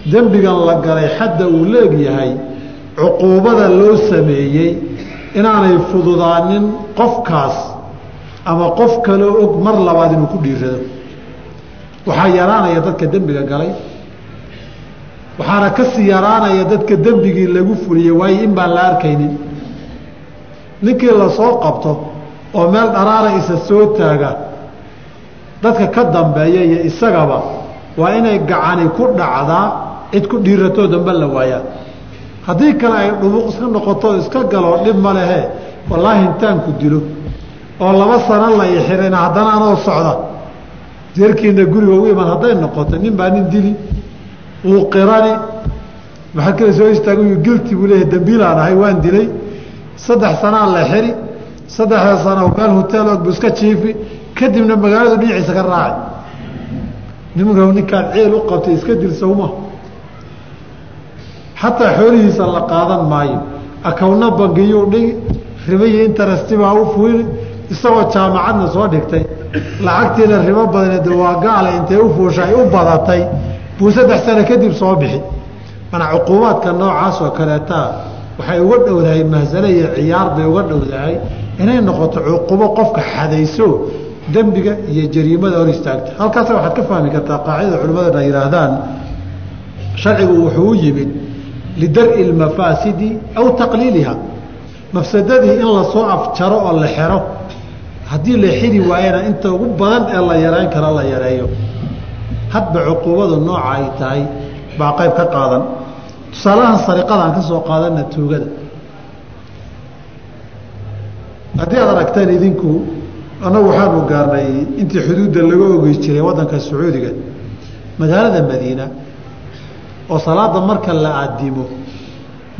Speaker 1: dembigan la galay xadda uu leegyahay cuquubada loo sameeyey inaanay fududaanin qofkaas ama qof kaloo og mar labaad inuu ku dhiirado waxaa yaraanaya dadka dembiga galay waxaana ka sii yaraanaya dadka dembigii lagu fuliyey waayo in baan la arkaynin. Ninkii la soo qabto oo meel dharaara isa soo taaga dadka ka dambeeya iyo isagaba waa inay gacani ku dhacdaa cid ku dhiiratoo dambe la waayaa. Haddii kale ay dhubuq iska noqoto iska galoo dhib ma lehe. Wallaahi intaanku dilo. Oo laba sano la ixirayna haddana anoo socda. Jeerkiina guriga ugu iman hadday noqoto nin baa nin dili. Wuu qirani. Maxaa kale soo istaaga gilti buu leeyahay dambiilaan ahay waan dilay. Saddex sanaa la xiri. Saddexda sano meel hotel og bu iska jiifi. Kadibna magaaladu dhinaciisa ka raaci nimanka ninkaad ceel u qabtay iska dil sawma xataa xoolihiisa la qaadan maayo. Akawna bangiyuu dhigi ribayi interestibaa u fuili isagoo jaamacadna soo dhigtay. Lacagtiina ribo badaned waa gaala intay u fuusha ay u badatay. Buu saddex sano kadib soo bixi. Mana cuquubaadka noocaas oo kaleetaa waxay uga dhowdahay mahsale iyo ciyaar bay uga dhowdahay inay noqoto cuqubo qofka xadayso dembiga iyo jariimada hor istaagta. Halkaasa waxaad ka fahmi kartaa qaacidada culimmadana yihaahdaan sharcigu wuxuu u yimid lidar-i aw taqliiliha mafsadadii in la soo afjaro oo la xero haddii la xidi waayana inta ugu badan ee la yareyn kara la yareeyo hadba cuquubadu nooca ay tahay baa qayb ka qaadan tusaalahan sariqadaan ka soo qaadana tuugada haddii aad aragteen idinku annagu waxaanu gaarnay intii xuduudda laga ogi jiray waddanka sacuudiga magaalada madiina oo salaada marka la adimo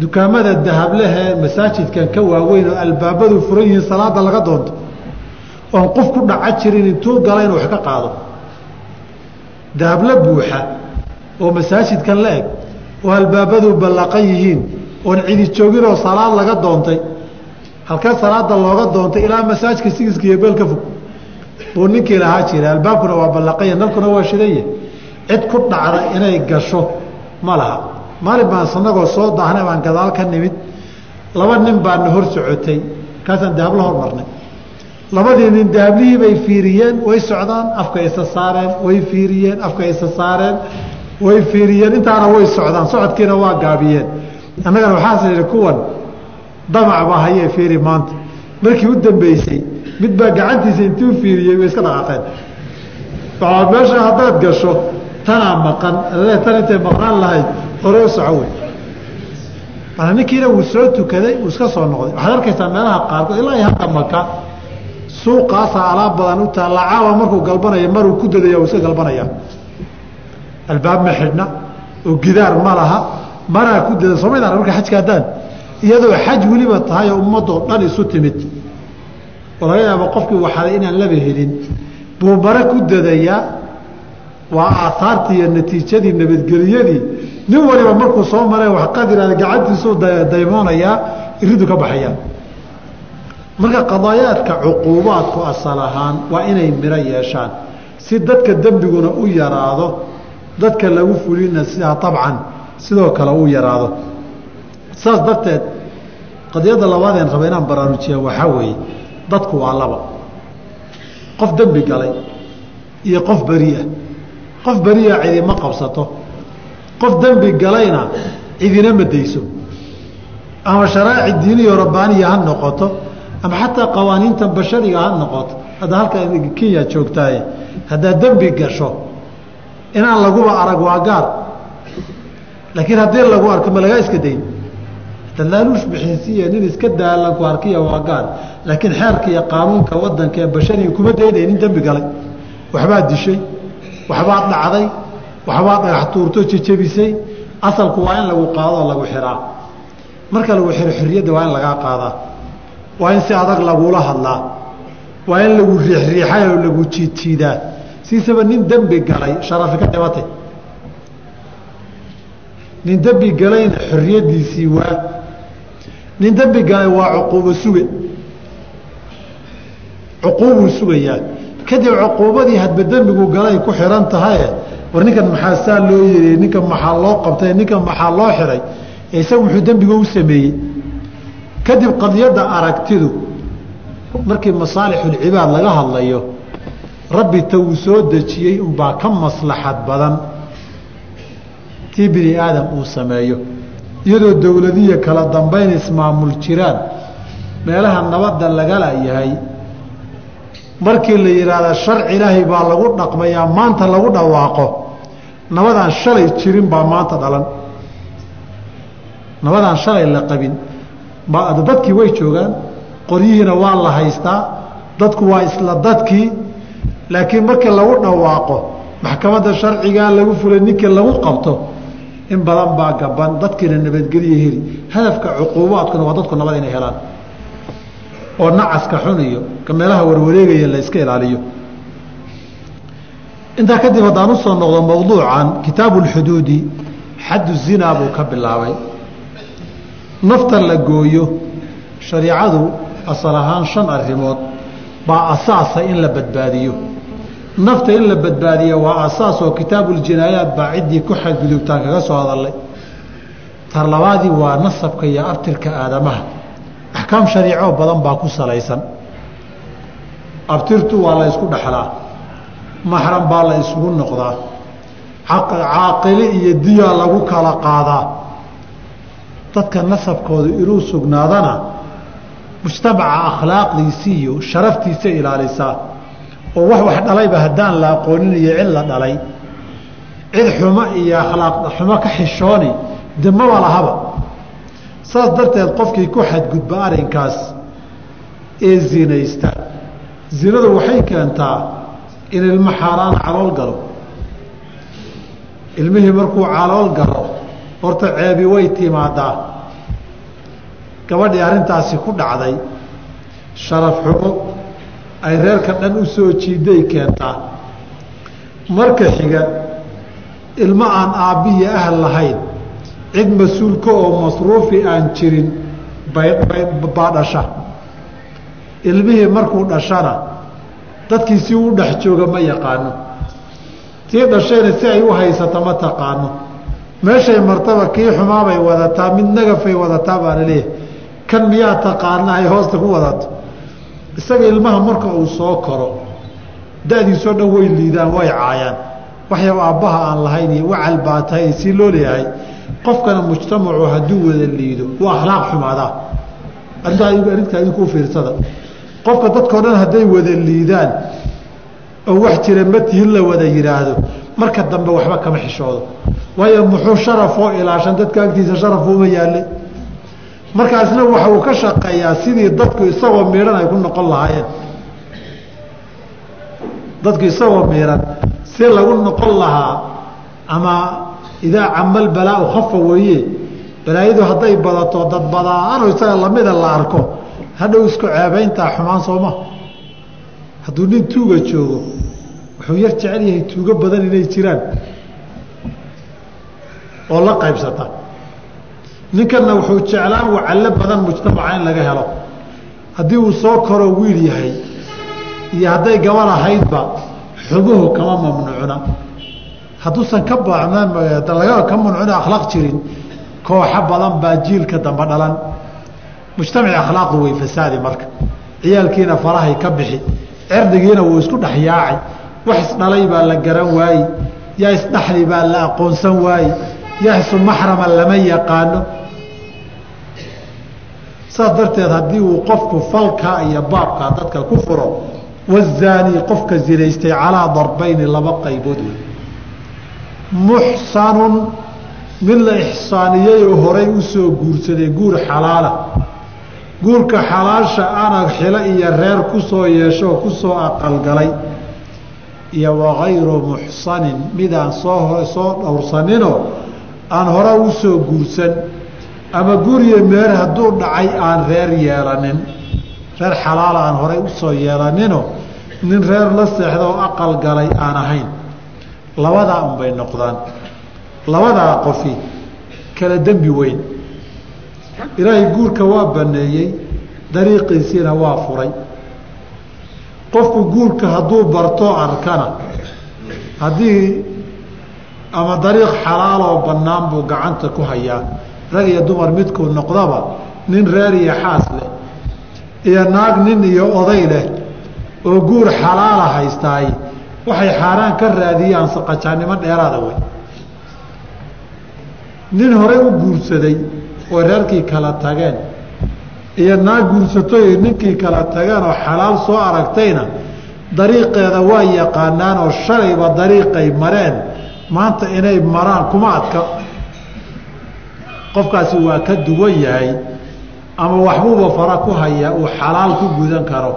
Speaker 1: dukaamada dahablehee masaajidkan ka waaweyn oo albaabadu furan yihiin salaada laga doonto oon qof ku dhaca jirin intuu gala inuu wax ka qaado. Dahable buuxa oo masaajidkan la eg oo albaabadu ballaqan yihiin oon cidi jooginoo salaad laga doontay. Halkee salaada looga doontay ilaa masaajidka sigiska iyo beel fog. Buu ninkii lahaa jira albaabkuna waa ballaqanya nalkuna waa shidanya cid ku dhacda inay gasho ma laha. Maalin baan sanagoo soo daahnay baan gadaal ka nimid. Laba nin baana hor socotay. Kaasaan dahabla hormarnay labadii nin dahablihii bay fiiriyeen. Way socdaan afka isa saareen. Way fiiriyeen afka isa saareen. Way fiiriyeen. Intaana way socdaan. Socodkiina waa gaabiyeen. Annagana waxaas idhi kuwan damac baa hayee fiiri maanta. Markii u dambeysay mid baa gacantiisa intuu fiiriyey way iska dhaqaaqeen. Waxaa meesha haddaad gasho tanaa maqan tan intay maqnaan lahayd hore u soco wey mana ninkiina wuu soo tukaday wuu iska soo noqday. Waxaad arkaysaa meelaha qaarkood ilaa iyo hadda maka suuqaasaa alaab badan u taalla caawa markuu galbanaya maruu ku dadaya wuu iska galbanaya. Albaab ma xidhna oo gidaar ma laha maraa ku dada somaydaan marka xajka haddaan? Iyadoo xaj weliba tahay oo ummadoo dhan isu timid. Oo laga yaabo qofkii waxaday inaan laba helin. Buu mare ku dadayaa waa aahaartii iyo natiijadii nabadgeliyadii nin waliba markuu soo mare wax qadiraada gacantiisuu daymoonayaa iridu ka baxayaa marka qadaayaadka cuquubaadku asal ahaan waa inay miro yeeshaan. Si dadka dembiguna u yaraado dadka lagu fulina sidaa abcan sidoo kale u yaraado. Saas darteed qadiyadda labaadeen raba inaan baraarujiya waxaa weeye dadku waa laba. Qof dembi galay iyo qof beriah qof beriya cidima qabsato qof dembi galayna cidina madayso ama sharaaci diiniyo rabbaaniya ha noqoto ama xataa qawaaniinta bashariga ha noqoto. Hadda halka kenya joogtaaye haddaad dembi gasho inaan laguba arag waa gaar. Laakiin haddii lagu arko ma lagaa iska dayn. Dalaaluush bixinsiiya nin iska daalanku arkiya waa gaar. Laakiin xeerka iyo qaanuunka wadanka ee bashariga kuma daynay nin dembi galay. Waxbaad dishay waxbaad dhacday waxbaad dhagax tuurto jejebisay asalku waa in lagu qaadoo lagu xiraa. Marka lagu xiro xorriyadda waa in lagaa qaadaa waa in si adag lagula hadlaa. Waa in lagu riixriixay oo lagu jiidjiidaa siisaba nin dembi galay sharafi ka dhibatay nin dembi galayna xorriyaddiisii waa nin dembi galay waa cuquubo suge cuquubuu sugayaa kadib cuquubadii hadba dembigu galay ku xihan tahaye war ninkan maxaa saa loo yiri ninkan maxaa loo qabtay ninkan maxaa loo xihay isagu muxuu dembiga u sameeyey. Kadib qadiyadda aragtidu markii masaalixulcibaad laga hadlayo rabbi ta uu soo dejiyey unbaa ka maslaxad badan tii bini aadam uu sameeyo. Iyadoo dowladiya kala dambayn ismaamul jiraan meelaha nabadda lagala yahay markii la yidhaahda sharci ilaahay baa lagu dhaqmayaa maanta lagu dhawaaqo. Nabadaan shalay jirin baa maanta dhalan. Nabadaan shalay la qabin. Dadkii way joogaan qoryihiina waa la haystaa dadku waa isla dadkii laakiin markii lagu dhawaaqo maxkamadda sharcigaa lagu fulay ninkii lagu qabto in badan baa gaban. Dadkiina nabadgelya heli. Hadafka cuquubaadkuna waa dadku nabad inay helaan oo nacaska xun iyo ka meelaha warwareegaya la iska ilaaliyo. Intaa kadib haddaan u soo noqdo mowduucan kitaabu lxuduudi xaddu zinaa buu ka bilaabay. Nafta la gooyo shariicadu asal ahaan shan arrimood baa asaasa in la badbaadiyo. Nafta in la badbaadiya waa asaas oo kitaabuljinaayaat baa ciddii ku xadgudubtaan kaga soo hadalay tar labaadii waa nasabka iyo abtirka aadamaha axkaam shariico badan baa ku salaysan. Abtirtu waa la ysku dhexlaa maxram baa la isugu noqdaa. Caaqili iyo diyaa lagu kala qaadaa. Dadka nasabkooda inuu sugnaadana mujtamaca akhlaaqdiisii iyo sharaftiisa ilaalisaa. Oo wax wax dhalayba haddaan la aqoonin iyo cid la dhalay. Cid xumo iyo akhlaaq xumo ka xishooni demaba lahaba saas darteed qofkii ku xadgudba arrinkaas ee zinaysta. Zinadu waxay keentaa in ilmo xaaraan calool galo. Ilmihii markuu calool galo horta ceebi way timaadaa. Gabadhii arrintaasi ku dhacday sharaf xumo ay reerka dhan u soo jiiday keentaa. Marka xiga ilmo aan aabbihi ahl lahayn cid mas'uulka oo masruufi aan jirin baa dhasha ilmihii markuu dhashana dadkii si uu dhex jooga ma yaqaano. Tii dhashayna si ay u haysato ma taqaano. Meeshay martaba kii xumaabay wadataa mid nagafay wadataa baa la leeyahay kan miyaa taqaana ay hoosta ku wadato? Isaga ilmaha marka uu soo koro da-diisoo dhan way liidaan way caayaan. Waxyaba aabbaha aan lahayn iyo wacal baa tahay si loo leeyahay qofkana mujtamacu hadduu wada liido waa akhlaaq xumaadaa. Arrintaa idinkuu fiirsada. Qofka dadkao dhan hadday wada liidaan oo wax jira matihin la wada yidhaahdo marka dambe waxba kama xishoodo. Waayo muxuu sharafoo ilaashan dadka agtiisa sharafuuma yaalle markaasna waxa uu ka shaqeeyaa sidii dadku isagoo miidhan ay ku noqon lahaayeen. Dadku isagoo miidhan si lagu noqon lahaa ama idaa camal balaa-u khafa weeye balaayadu hadday badato dad badaano isaga lamida la arko hadhow isku ceebayntaa xumaan sooma hadduu nin tuuga joogo wuxuu yar jecel yahay tuugo badan inay jiraan oo la qaybsata. Ninkanna wuxuu jeclaan wacallo badan mujtamaca in laga helo. Haddii uu soo koro wiil yahay iyo hadday gaban ahaydba xubuhu kama mamnuucna hadduusan ka ka mamnuucna akhlaaq jirin kooxo badan baa jiilka dambe dhalan. Mujtamaci akhlaaqdu way fasaadi marka. Ciyaalkiina farahay ka bixi cirdigiina wuu isku dhex yaacay. Wax isdhalay baa la garan waaye yaa isdhaxli baa la aqoonsan waaye yaa isu maxrama lama yaqaano. Saas darteed haddii uu qofku falkaa iyo baabkaa dadka ku furo wazaanii qofka zinaystay calaa darbayni laba qaybood. wey muxsanun mid la ixsaaniyey oo horay u soo guursaday guur xalaala. Guurka xalaasha ana xilo iyo reer ku soo yeesho ku soo aqalgalay iyo wakayru muxsanin midaan soo soo dhowrsaninoo aan hore u soo guursan. Ama guriyo meer hadduu dhacay aan reer yeelanin.
Speaker 2: Reer xalaala aan horay u soo yeelanino. Nin reer la seexda oo aqal galay aan ahayn labadaa unbay noqdaan. Labadaa qofi kala dembi weyn. Ilaahay guurka waa baneeyey dariiqiisiina waa furay. Qofku guurka hadduu bartoo arkana haddii ama dariiq xalaaloo bannaan buu gacanta ku hayaa rag iyo dumar midkuu noqdaba nin reer iyo xaas leh iyo naag nin iyo oday leh oo guur xalaala haystaay waxay xaaraan ka raadiyaan saqajaannimo dheeraada wey nin horey u guursaday oo reerkii kala tageen iyo naag guursatoy ninkii kala tageen oo xalaal soo aragtayna dariiqeeda waa yaqaanaan oo shalayba dariiqay mareen. Maanta inay maraan kuma adka. Qofkaasi waa ka duwan yahay ama waxbuuba fara ku hayaa uu xalaal ku gudan karo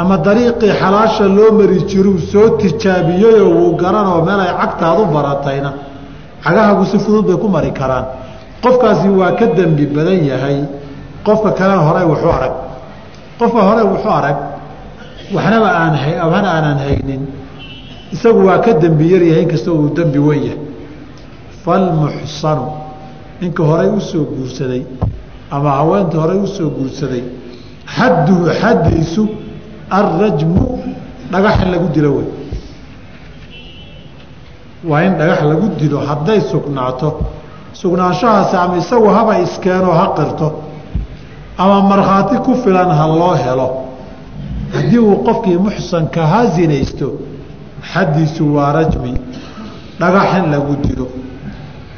Speaker 2: ama dariiqii xalaasha loo mari jiruu soo tijaabiyeyoo wuu garanoo meel ay cagtaadu baratayna. Cagahagu si fudud bay ku mari karaan. Qofkaasi waa ka dembi badan yahay. Qofka kalena hore wuxuu arag. Qofka hore wuxuu arag waxnaba aan waxna aanan haynin. Isagu waa ka dembi yaryahay inkastoo uu dembi wen yahay. Falmuxsanu ninka horey u soo guursaday ama haweenta horey u soo guursaday xadduhu xaddiisu alrajmu dhagax lagu dilo wey waa in dhagax lagu dilo hadday sugnaato sugnaanshahaasi ama isagu haba iskeenoo ha qirto ama markhaati ku filan ha loo helo haddii uu qofkii muxsanka ha sinaysto xaddiisu waa rajmi dhagax in lagu dilo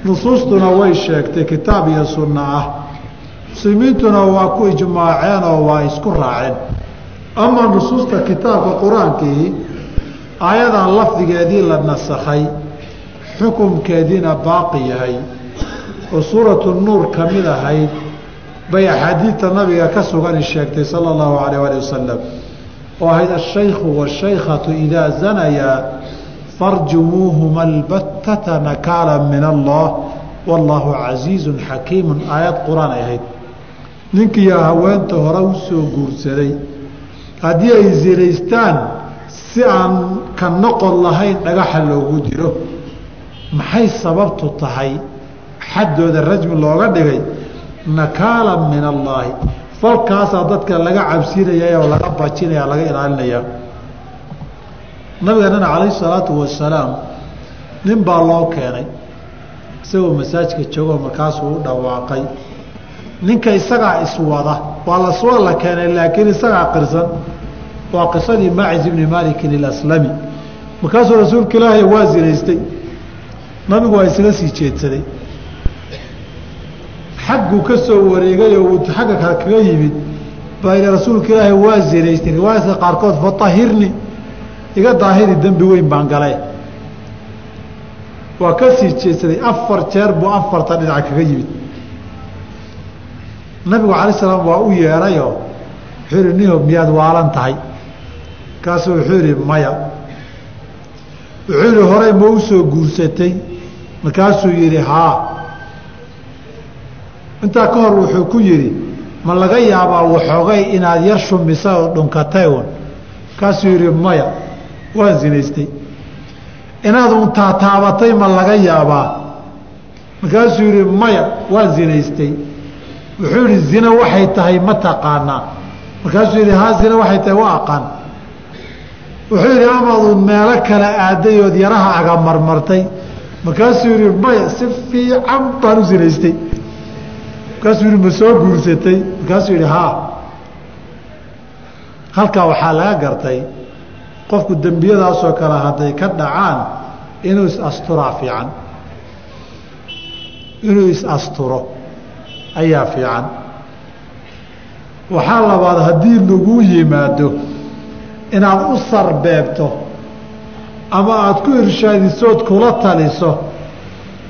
Speaker 2: nusuustuna way sheegtay kitaab iyo sunno ah muslimiintuna waa ku ijmaaceen oo waa isku raaceen ama nusuusta kitaabka qur'aankii aayadan lafdigeedii la nasakhay xukumkeediina baaqi yahay oo suuratu nuur ka mid ahayd bay axaadiidta nabiga ka sugani sheegtay sala allahu alayh ali wasalam oo ahayd ashaykhu waashaykhatu idaa zanayaa farjumuuhuma albattata nakaala min allah wallaahu casiizun xakiimun. Aayad qur'aan ay ahayd. Ninkiiyo haweenta hore u soo guursaday haddii ay zinaystaan si aan ka noqon lahayn dhagaxa loogu dilo maxay sababtu tahay? Xaddooda rajmi looga dhigay nakaala min allaahi. Falkaasaa dadka laga cabsinaya oo laga bajinaya laga ilaalinaya nabigeenana calayhi salaatu wasalaam nin baa loo keenay. Isagoo masaajka joogoo markaasuu u dhawaaqay ninka isagaa iswada. Waa la keenay laakiin isagaa qirsan. Waa qisadii maacis ibni maalikin ilaslami markaasuu rasuulka ilaahay waa zinaystay. Nabigu waa isaga sii jeedsaday. Xagguu ka soo wareegay oo uu xagga kale kaga yimid baa ila rasuulka ilaahay waa zinaystay. Riwaayadka qaarkood fatahirni iga daahiri dembi weyn baan galay. Waa ka sii jeedsaday. Afar jeer buu afarta dhinac kaga yimid nabigu calay salaam waa u yeedhayoo wuxuu yihi niho miyaad waalan tahay. Kaasuu wuxuu yihi maya. Wuxuu yihi horey ma u soo guursatay. Markaasuu yihi haa. Intaa ka hor wuxuu ku yidhi ma laga yaabaa waxoogay inaad yar shumisa oo dhunkatay un markaasuu yihi maya waan zinaystay inaad un taataabatay ma laga yaabaa. Markaasuu yihi maya waan zinaystay wuxuu yihi zina waxay tahay ma taqaanaa. Markaasuu yihi haa zina waxay tahay waa aqaan. Wuxuu yihi amaadun meelo kale aaday ood yaraha agamarmartay markaasuu yihi maya si fiican baan u zinaystay markaasuu yihi ma soo guursatay. Markaasuu yihi haa. Halkaa waxaa laga gartay qofku dembiyadaasoo kale hadday ka dhacaan inuu is-asturaa fiican. Inuu is-asturo ayaa fiican. Waxaa labaad haddii lagu yimaado inaad u sarbeebto ama aada ku irshaadisood kula taliso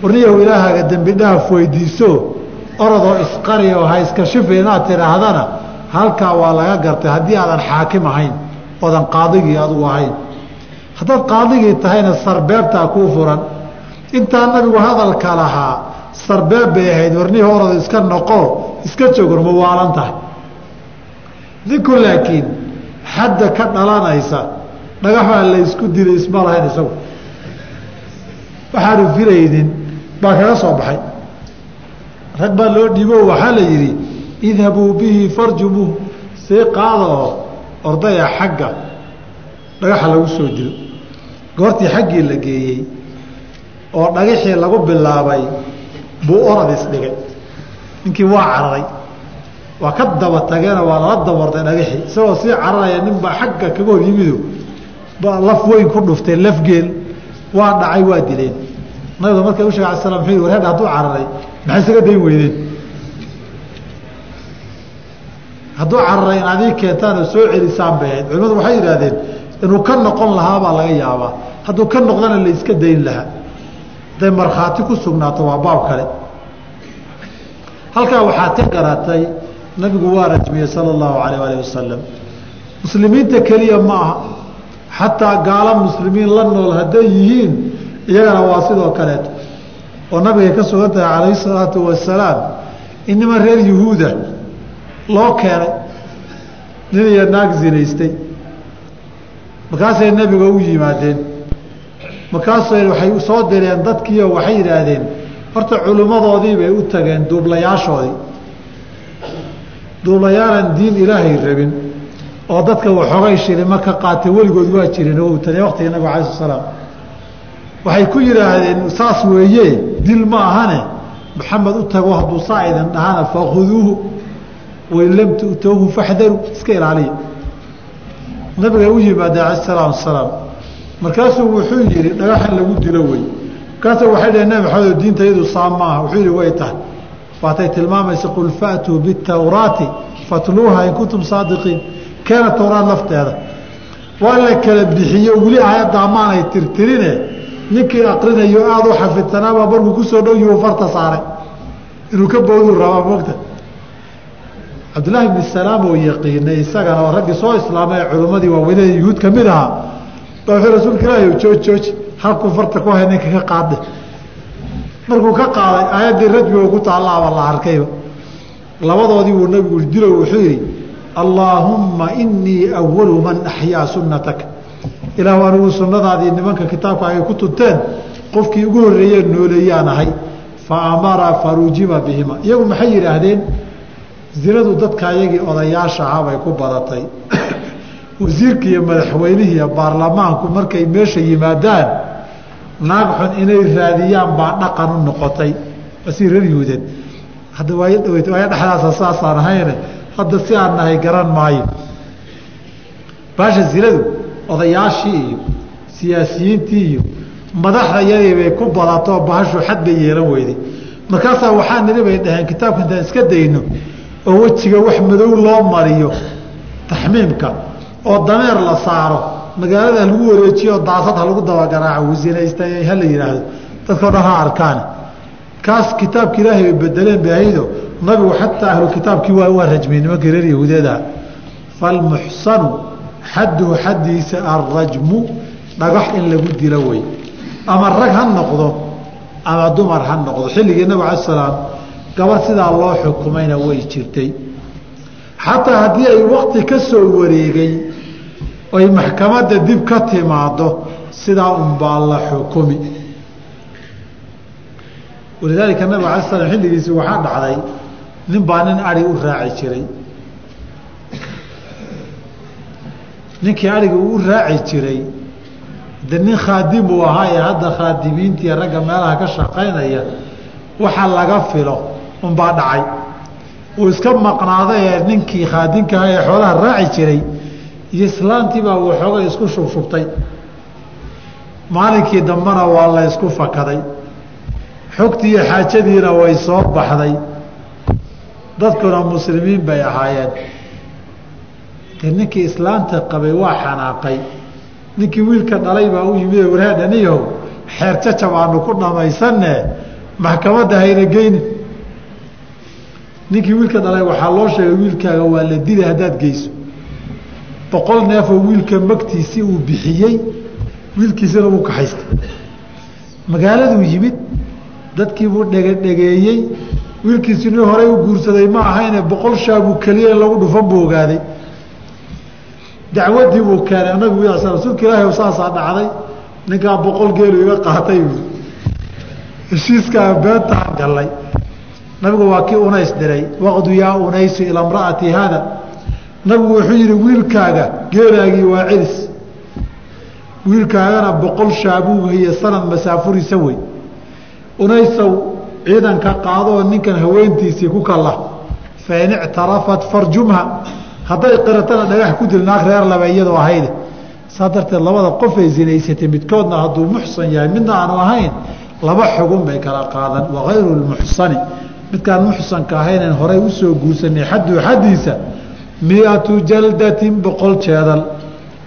Speaker 2: warniyahu ilaahaaga dembi dhaaf weydiiso orodoo isqari oo ha iska shifi inaad tidhaahdana halkaa waa laga gartay haddii aadan xaakim ahayn oodan qaadigii adugu ahayn. Haddaad qaadigii tahayna sarbeebtaa kuu furan. Intaa nabigu hadalka lahaa sarbeeb bay ahayd warnihii orod iska noqo iska joogor ma waalan tahay.
Speaker 1: Ninku laakiin xadda ka dhalanaysa dhagaxaa la ysku dilay isma lahayn isagu. Waxaanu filaynin baa kaga soo baxay. Rag baa loo dhiibo waxaa la yidhi idhabuu bihi farjumuuh see qaada oo ordaya xagga dhagaxa lagu soo dilo. Goortii xaggii la geeyey oo dhagaxii lagu bilaabay buu orad isdhigay. Ninkii waa cararay. Waa ka daba tageena waa lala dabartay dhagaxii isagoo sii cararaya nin baa xagga kaga hor yimido baa laf weyn ku dhuftay lafgeel waa dhacay waa dileen. Nabiga markay u sheg ala slam wuxuu warheedha hadduu cararay maxay isaga dayn weydeen? Hadduu cararay in adii keentaan oo soo celisaan bay ahayd. Culimadu waxay yidhaahdeen inuu ka noqon lahaa baa laga yaabaa. Hadduu ka noqdana la iska dayn lahaa hadday markhaati ku sugnaato waa baab kale. Halkaa waxaad ka garatay nabigu waa rajmiyey sala allahu alayh alih wasalam muslimiinta keliya ma aha. Xataa gaalo muslimiin la nool hadday yihiin iyagana waa sidoo kaleeto. Oo nabigay ka sugan tahay calayhi salaatu wasalaam in reer yuhuuda loo keenay nin iyo naag zinaystay. Markaasay nebiga u yimaadeen markaasay waxay soo direen dadkiio waxay yidhaahdeen horta culimmadoodii bay u tageen duublayaashoodii. Duublayaalan diin ilaahay rabin oo dadka waxoogay shilimo ka qaatay weligood waa jireen o tane waqtiga nabig alai sl slaam waxay ku yidhaahdeen saas weeye dil ma ahane. Maxamed u tago hadduu saa idin dhahana fakhuduuhu wain lam tu'towhu iska ilaaliya. Nabiga u yimaadee ala salaam salaam markaasuu wuxuu yihi dhagaxan lagu dilo wey. Markaasa waxay dhaheen nabi maxamed diinta iyadu saa maaha. Wuxuu yihi way tahay. Waatay tilmaamaysa qul faatuu bitawraati fatluuha in kuntum saadiqiin. Keena towraad lafteeda. Waa la kala bixiyo weli aayaddaa maanay tirtirine. Ninkii aqrinayo aada u xafidsanaabaa markuu ku soo dhow yuu farta saaray. Inuu ka booduu rabaa mogta cabdullaahi bni salaam oo yaqiinay isagana raggii soo islaamay ee waaweynada yuhuud ka mid ahaa wuxuu rasuulka ilaahi jooj jooj halkuu farta ku hay ninka ka qaadde markuu ka qaaday aayaddii rajmiga ku taallaaba la arkayba labadoodii buu nabigu dilo wuxuu yidhi allaahumma inii awalu man axyaa sunnataka ilaah anigu sunnadaadii nimanka kitaabka ay ku tunteen qofkii ugu horreeyee nooleeyaan ahay. Fa amara farujima bihima. Iyagu maxay yidhaahdeen? Zinadu dadka ayagii odayaasha ahaa bay ku badatay wasiirka iyo madaxweynihii iyo baarlamaanku markay meesha yimaadaan naag xun inay raadiyaan baa dhaqan u noqotay. Asii reer hadda waay dhaweyt waaya dhexdaasa saasaan ahayne hadda si aan nahay garan maayo. Baasha zinadu odayaashii iyo siyaasiyiintii iyo madaxda yadii bay ku badato bahashu xad bay yeelan weyday. Markaasaa waxaa niri bay dhaheen kitaabka intaan iska dayno oo wejiga wax madow loo mariyo taxmiimka oo dameer la saaro magaalada lagu wareejiyo daasad ha lagu dabagaraaco wasinaysta ha la yidhaahdo dadkao dhan ha arkaane kaas kitaabka ilaahay bay bedeleen bahaydo nabigu xataa ahlu kitaabkii waa waa rajmiyey nimankii reer yahuudeedaha falmuxsanu xadduhu xaddiisa alrajmu dhagax in lagu dilo wey. Ama rag ha noqdo ama dumar ha noqdo. Xilligii nabig ala salaam gabar sidaa loo xukumayna way jirtay. Xataa haddii ay wakti ka soo wareegay oy maxkamadda dib ka timaado sidaa unbaa la xukumi. Walidaalika nabig ala slam xilligiisi waxaa dhacday nin baa nin ari u raaci jiray. Ninkii ariga uu u raaci jiray de nin khaadim uu ahaa ee hadda khaadimiintii ragga meelaha ka shaqaynaya waxa laga filo unbaa dhacay. Uu iska maqnaaday ee ninkii khaadinkaha ee xoolaha raaci jiray iyo islaantii baa waxoogay isku shubshubtay maalinkii dambena waa la ysku fakaday. Xogtii iyo xaajadiina way soo baxday. Dadkuna muslimiin bay ahaayeen. De ninkii islaanta qabay waa xanaaqay. Ninkii wiilka dhalay baa u yimid warhaadhaniyahow xeer jacab aanu ku dhamaysanne maxkamadda hayna geyni ninkii wiilka dhalay waxaa loo sheegay wiilkaaga waa la dilay haddaad geyso boqol neefoo wiilka magtiisii uu bixiyey wiilkiisina wuu kaxaystay. Magaaladuu yimid dadkiibuu dhegedhegeeyey wiilkiisi horey u guursaday ma ahayne boqol shaabuu keliya lagu dhufan buu ogaaday. Dacwadii buu keenay nabigu rasuulka ilaahi saasaa dhacday ninkaa boqol geelu iga qaatay heshiiskaa beentaan gallay. Nabigu waa kii unays diray waqdu yaa unaysu ilaa mra'ati haada nabigu wuxuu yihi wiilkaaga geelaagii waa celis wiilkaagana boqol shaabuug iyo sanad masaafurisa wey. Unaysow ciidanka qaadoo ninkan haweentiisii ku kalla. Fain ictarafat farjumha. Hadday qiratana dhagax ku dil naag reer laba iyadoo ahayde saa darteed labada qofay zinaysatay midkoodna hadduu muxsan yahay midna aanu ahayn laba xugun bay kala qaadan. Wakayru lmuxsani midkaan muxsanka ahaynan horay u soo guursanay xaddu xaddiisa miatu jaldatin boqol jeedal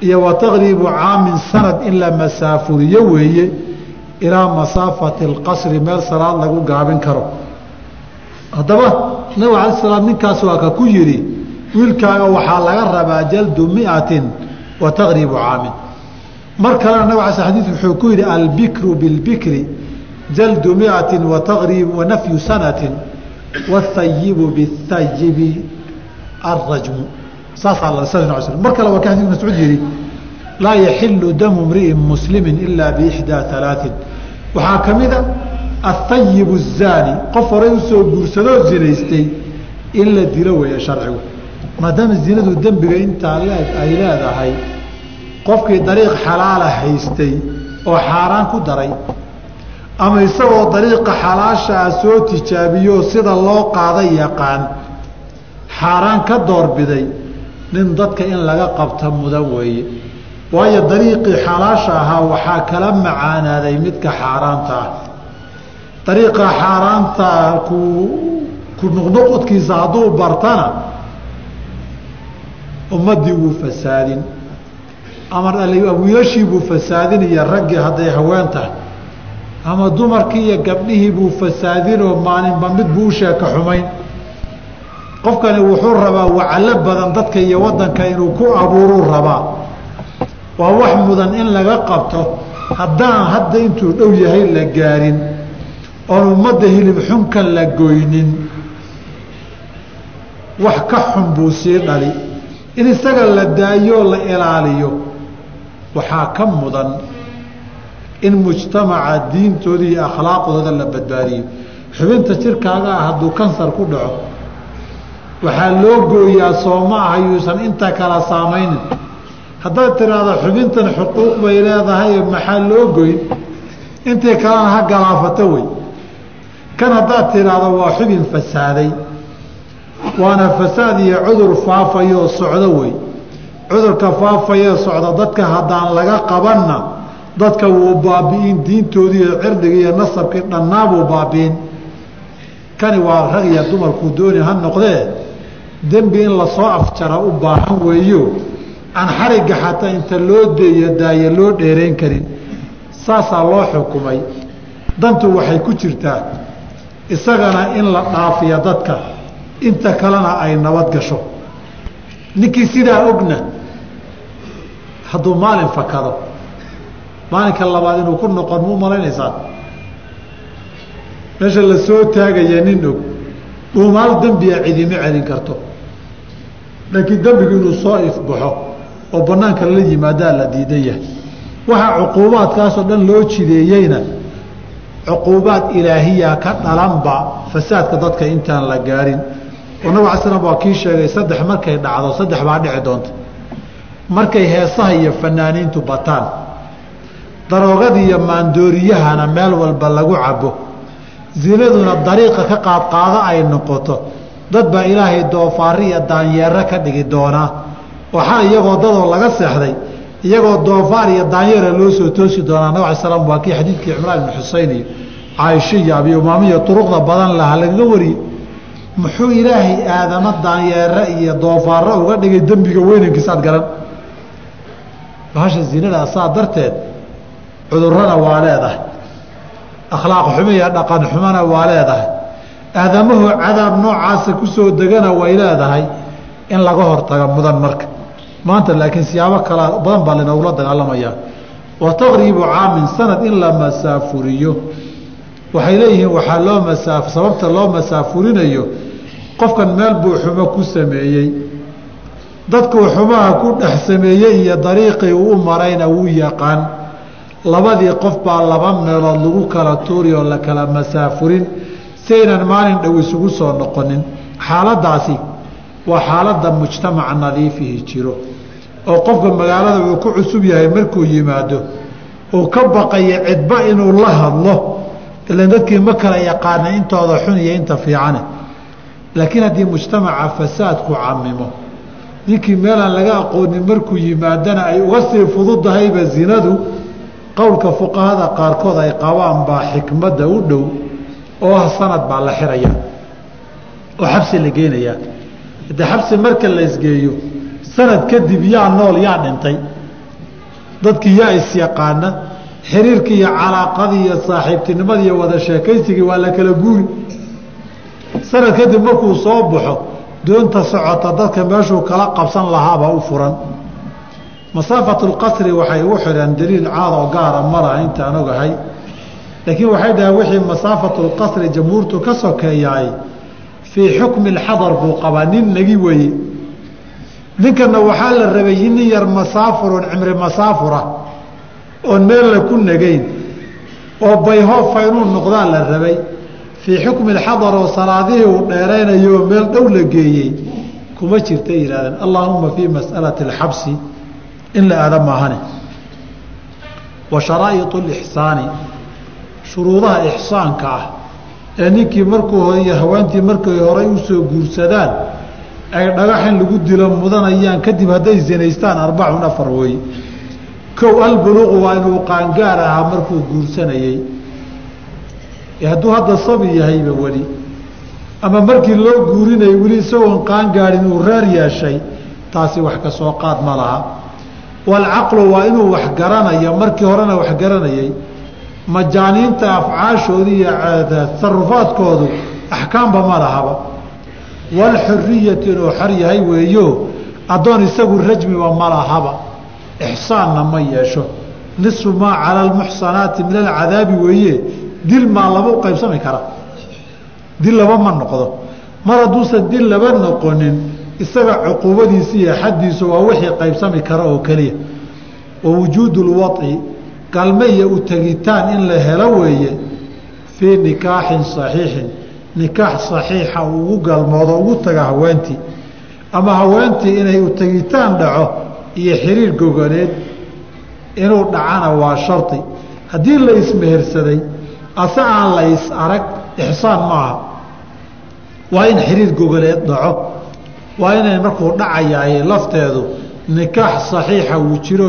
Speaker 1: iyo wa taqriibu caamin sanad in la masaafuriyo weeye ilaa masaafati alqasri meel salaad lagu gaabin karo haddaba nabig ala slaam ninkaas waa ku yidhi wiilkaaga waxaa laga rabaa jaldu miatin wa taqriibu caamin mar kalena nabig ala xadii wuxuu ku yidhi albikru bilbikri jaldu miatin wa taqriib wa sanatin wahayibu bihayibi arajmu saasaa mar kale waa ka xadii mascuud yihi laa yaxilu damu mri'in muslimi ilaa biixdaa alaain waxaa ka mida ahayibu الzaani qof horay u soo guursadoo zinaystay in la dilo weeye sharcigu. Maadaama zinadu dembiga intaa ay leedahay qofkii dariiq xalaala haystay oo xaaraan ku daray ama isagoo dariiqa xalaashaa soo tijaabiyo sida loo qaada yaqaan xaaraan ka doorbiday nin dadka in laga qabta mudan weeye. Waayo dariiqii xalaasha ahaa waxaa kala macaanaaday midka xaaraanta ah. Dariiqa xaaraanta ku ku nuqnuqodkiisa hadduu bartana ummaddii wuu fasaadin. Ama wiilashii buu fasaadin iyo raggii hadday haween tahay. Ama dumarkii iyo gabdhihii buu fasaadinoo maalinba mid buu u sheeka xumayn qofkani wuxuu rabaa wacalo badan dadka iyo wadanka inuu ku abuuruu rabaa. Waa wax mudan in laga qabto haddaan hadda intuu dhow yahay la gaarin oon ummadda hilib xunkan la goynin wax ka xun buu sii dhali. In isaga la daayoo la ilaaliyo waxaa ka mudan in mujtamaca diintooda iyo akhlaaqdooda la badbaadiyo. Xubinta jirkaaga ah hadduu kansar ku dhaco waxaa loo gooyaa soo ma aha yuusan inta kala saamaynin haddaad tiraahdo xubintan xuquuq bay leedahay maxaa loo goyn intii kalena ha galaafato wey. Kan haddaad tiraahdo waa xubin fasaaday. Waana fasaad iyo cudur faafayoo socdo wey. Cudurka faafayee socda dadka haddaan laga qabanna dadka wuu baabi'in diintoodii iyo cirdigii iyo nasabkii dhannaabuu baabi'in. Kani waa rag iyo dumarkuu dooni ha noqdee dembi in la soo afjara u baahan weeyo. Aan xarigga xataa inta loo deeyo daaye loo dheerayn karin. Saasaa loo xukumay. Dantu waxay ku jirtaa isagana in la dhaafiya dadka. Inta kalena ay nabad gasho. Ninkii sidaa ogna hadduu maalin fakado maalinka labaad inuu ku noqon mu malaynaysaa? Meesha la soo taagaya nin og dhuumaal dembiga cidima celin karto. Laakiin dembigu inuu soo ifbaxo oo banaanka lala yimaadaa la diidan yahay. Waxaa cuquubaadkaasoo dhan loo jideeyeyna cuquubaad ilaahiya ka dhalanba fasaadka dadka intaan la gaarin. Oo nabig ala slam waa kii sheegay saddex markay dhacdo saddex baa dhici doonta. Markay heesaha iyo fanaaniintu bataan daroogada iyo maandooriyahana meel walba lagu cabo zinaduna dariiqa ka qaadqaado ay noqoto. Dad baa ilaahay doofaari iyo daanyeero ka dhigi doonaa waxaa iyagoo dadoo laga seexday iyagoo doofaar iyo daanyeera loo soo toosi doonaa. Nabig ala slam waa kii xadiidkii cimraan ibn xuseyn iyo caaisho iyo abi umaamiya duruqda badan laha lagaga wariyey muxuu ilaahay aadamo daanyeere iyo doofaaro uga dhigay dembiga weynankiisaad garan? Bahasha zinada saa darteed cudurana waa leedahay akhlaaq xumo dhaqan xumona waa leedahay. Aadamahu cadaab noocaasa ku soo degana way leedahay in laga hortaga mudan marka. Maanta laakiin siyaabo kala badan baa linoogula dagaalamayaa wa taqriibu caamin sanad in la masaafuriyo. Waxay leeyihiin waxaa loo masaa sababta loo masaafurinayo qofkan meel buu xumo ku sameeyey. Dadkuu xumaha ku dhex sameeyey iyo dariiqii uu marayna wuu yaqaan labadii qof baa laba meelood lagu kala tuuri oo la kala masaafurin si aynan maalin dhow isugu soo noqonin. Xaaladdaasi waa xaaladda mujtamaca nadiifihi jiro oo qofka magaalada uu ku cusub yahay markuu yimaado uu ka baqaya cidba inuu la hadlo ilan dadkii ma kala yaqaana intooda xun iyo inta fiicane. Laakiin haddii mujtamaca fasaadku camimo ninkii meelaan laga aqoonin markuu yimaadana ay uga sii fududahayba zinadu qowlka fuqahada qaarkood ay qabaan baa xikmadda u dhow oo ah sanad baa la xiraya oo xabsi la geenayaa haddii xabsi marka la isgeeyo sanad kadib yaa nool yaa dhintay. Dadkii yaa isyaqaana xiriirkii iyo calaaqadii iyo saaxiibtinimadii iyo wada sheekaysigii waa la kala guuri. Sanad kadib markuu soo baxo doonta socota dadka meeshuu kala qabsan lahaabaa u furan masaafatu lqasri waxay ugu xidheen daliil caad oo gaara ma laha intaan ogahay laakiin waxay dhaheen wixii masaafatu lqasri jamhuurtu ka sokeeyaay fii xukmi lxadar buu qabaa nin nagi weye ninkana waxaa la rabay nin yar masaafurun cimri masaafura oon meella ku nagayn oo bayhoofa inuu noqdaa la rabay. Fii xukmi lxadar oo salaadihii uu dheeraynayo meel dhow la geeyey kuma jirta yidhahdeen allaahuma fii mas'alati alxabsi in la aada maahane. Wa sharaa'iu lixsaani shuruudaha ixsaanka ah ee ninkii markuu hore iyo haweentii markay horay u soo guursadaan ay dhagax in lagu dilo mudanayaan kadib hadday zinaystaan arbacun afar weeye kow albuluuqu waa inuu qaangaar ahaa markuu guursanayey hadduu hadda sabi yahayba weli ama markii loo guurinayay weli isagoon qaangaarin uu reer yeeshay taasi wax ka soo qaad ma laha waalcaqlu waa inuu wax garanayo markii horena wax garanayay majaaniinta afcaashooda iyo tasarufaadkoodu axkaamba ma lahaba waalxuriyatu inuu xor yahay weeyo addoon isagu rajmiba ma lahaba ixsaanna ma yeesho nisfu maa cala almuxsanaati min alcadaabi weeye dil maa laba u qaybsami kara dil laba ma noqdo mar hadduusan dil laba noqonin isaga cuquubadiisi iyo xaddiisu waa wixii qaybsami kara oo keliya. Wa wujuudu lwaطi galme iyo u tegitaan in la helo weeye fii nikaaxin saxiixin. Nikaax saxiixa uu ugu galmoodo ugu taga haweentii. Ama haweentii inay u tegitaan dhaco iyo xiriir gogoleed inuu dhacana waa shardi haddii la ismehersaday ase aan la is arag ixsaan maaha waa in xiriir gogoleed dhaco waa inay markuu dhacayaay lafteedu nikaax saxiixa uu jiro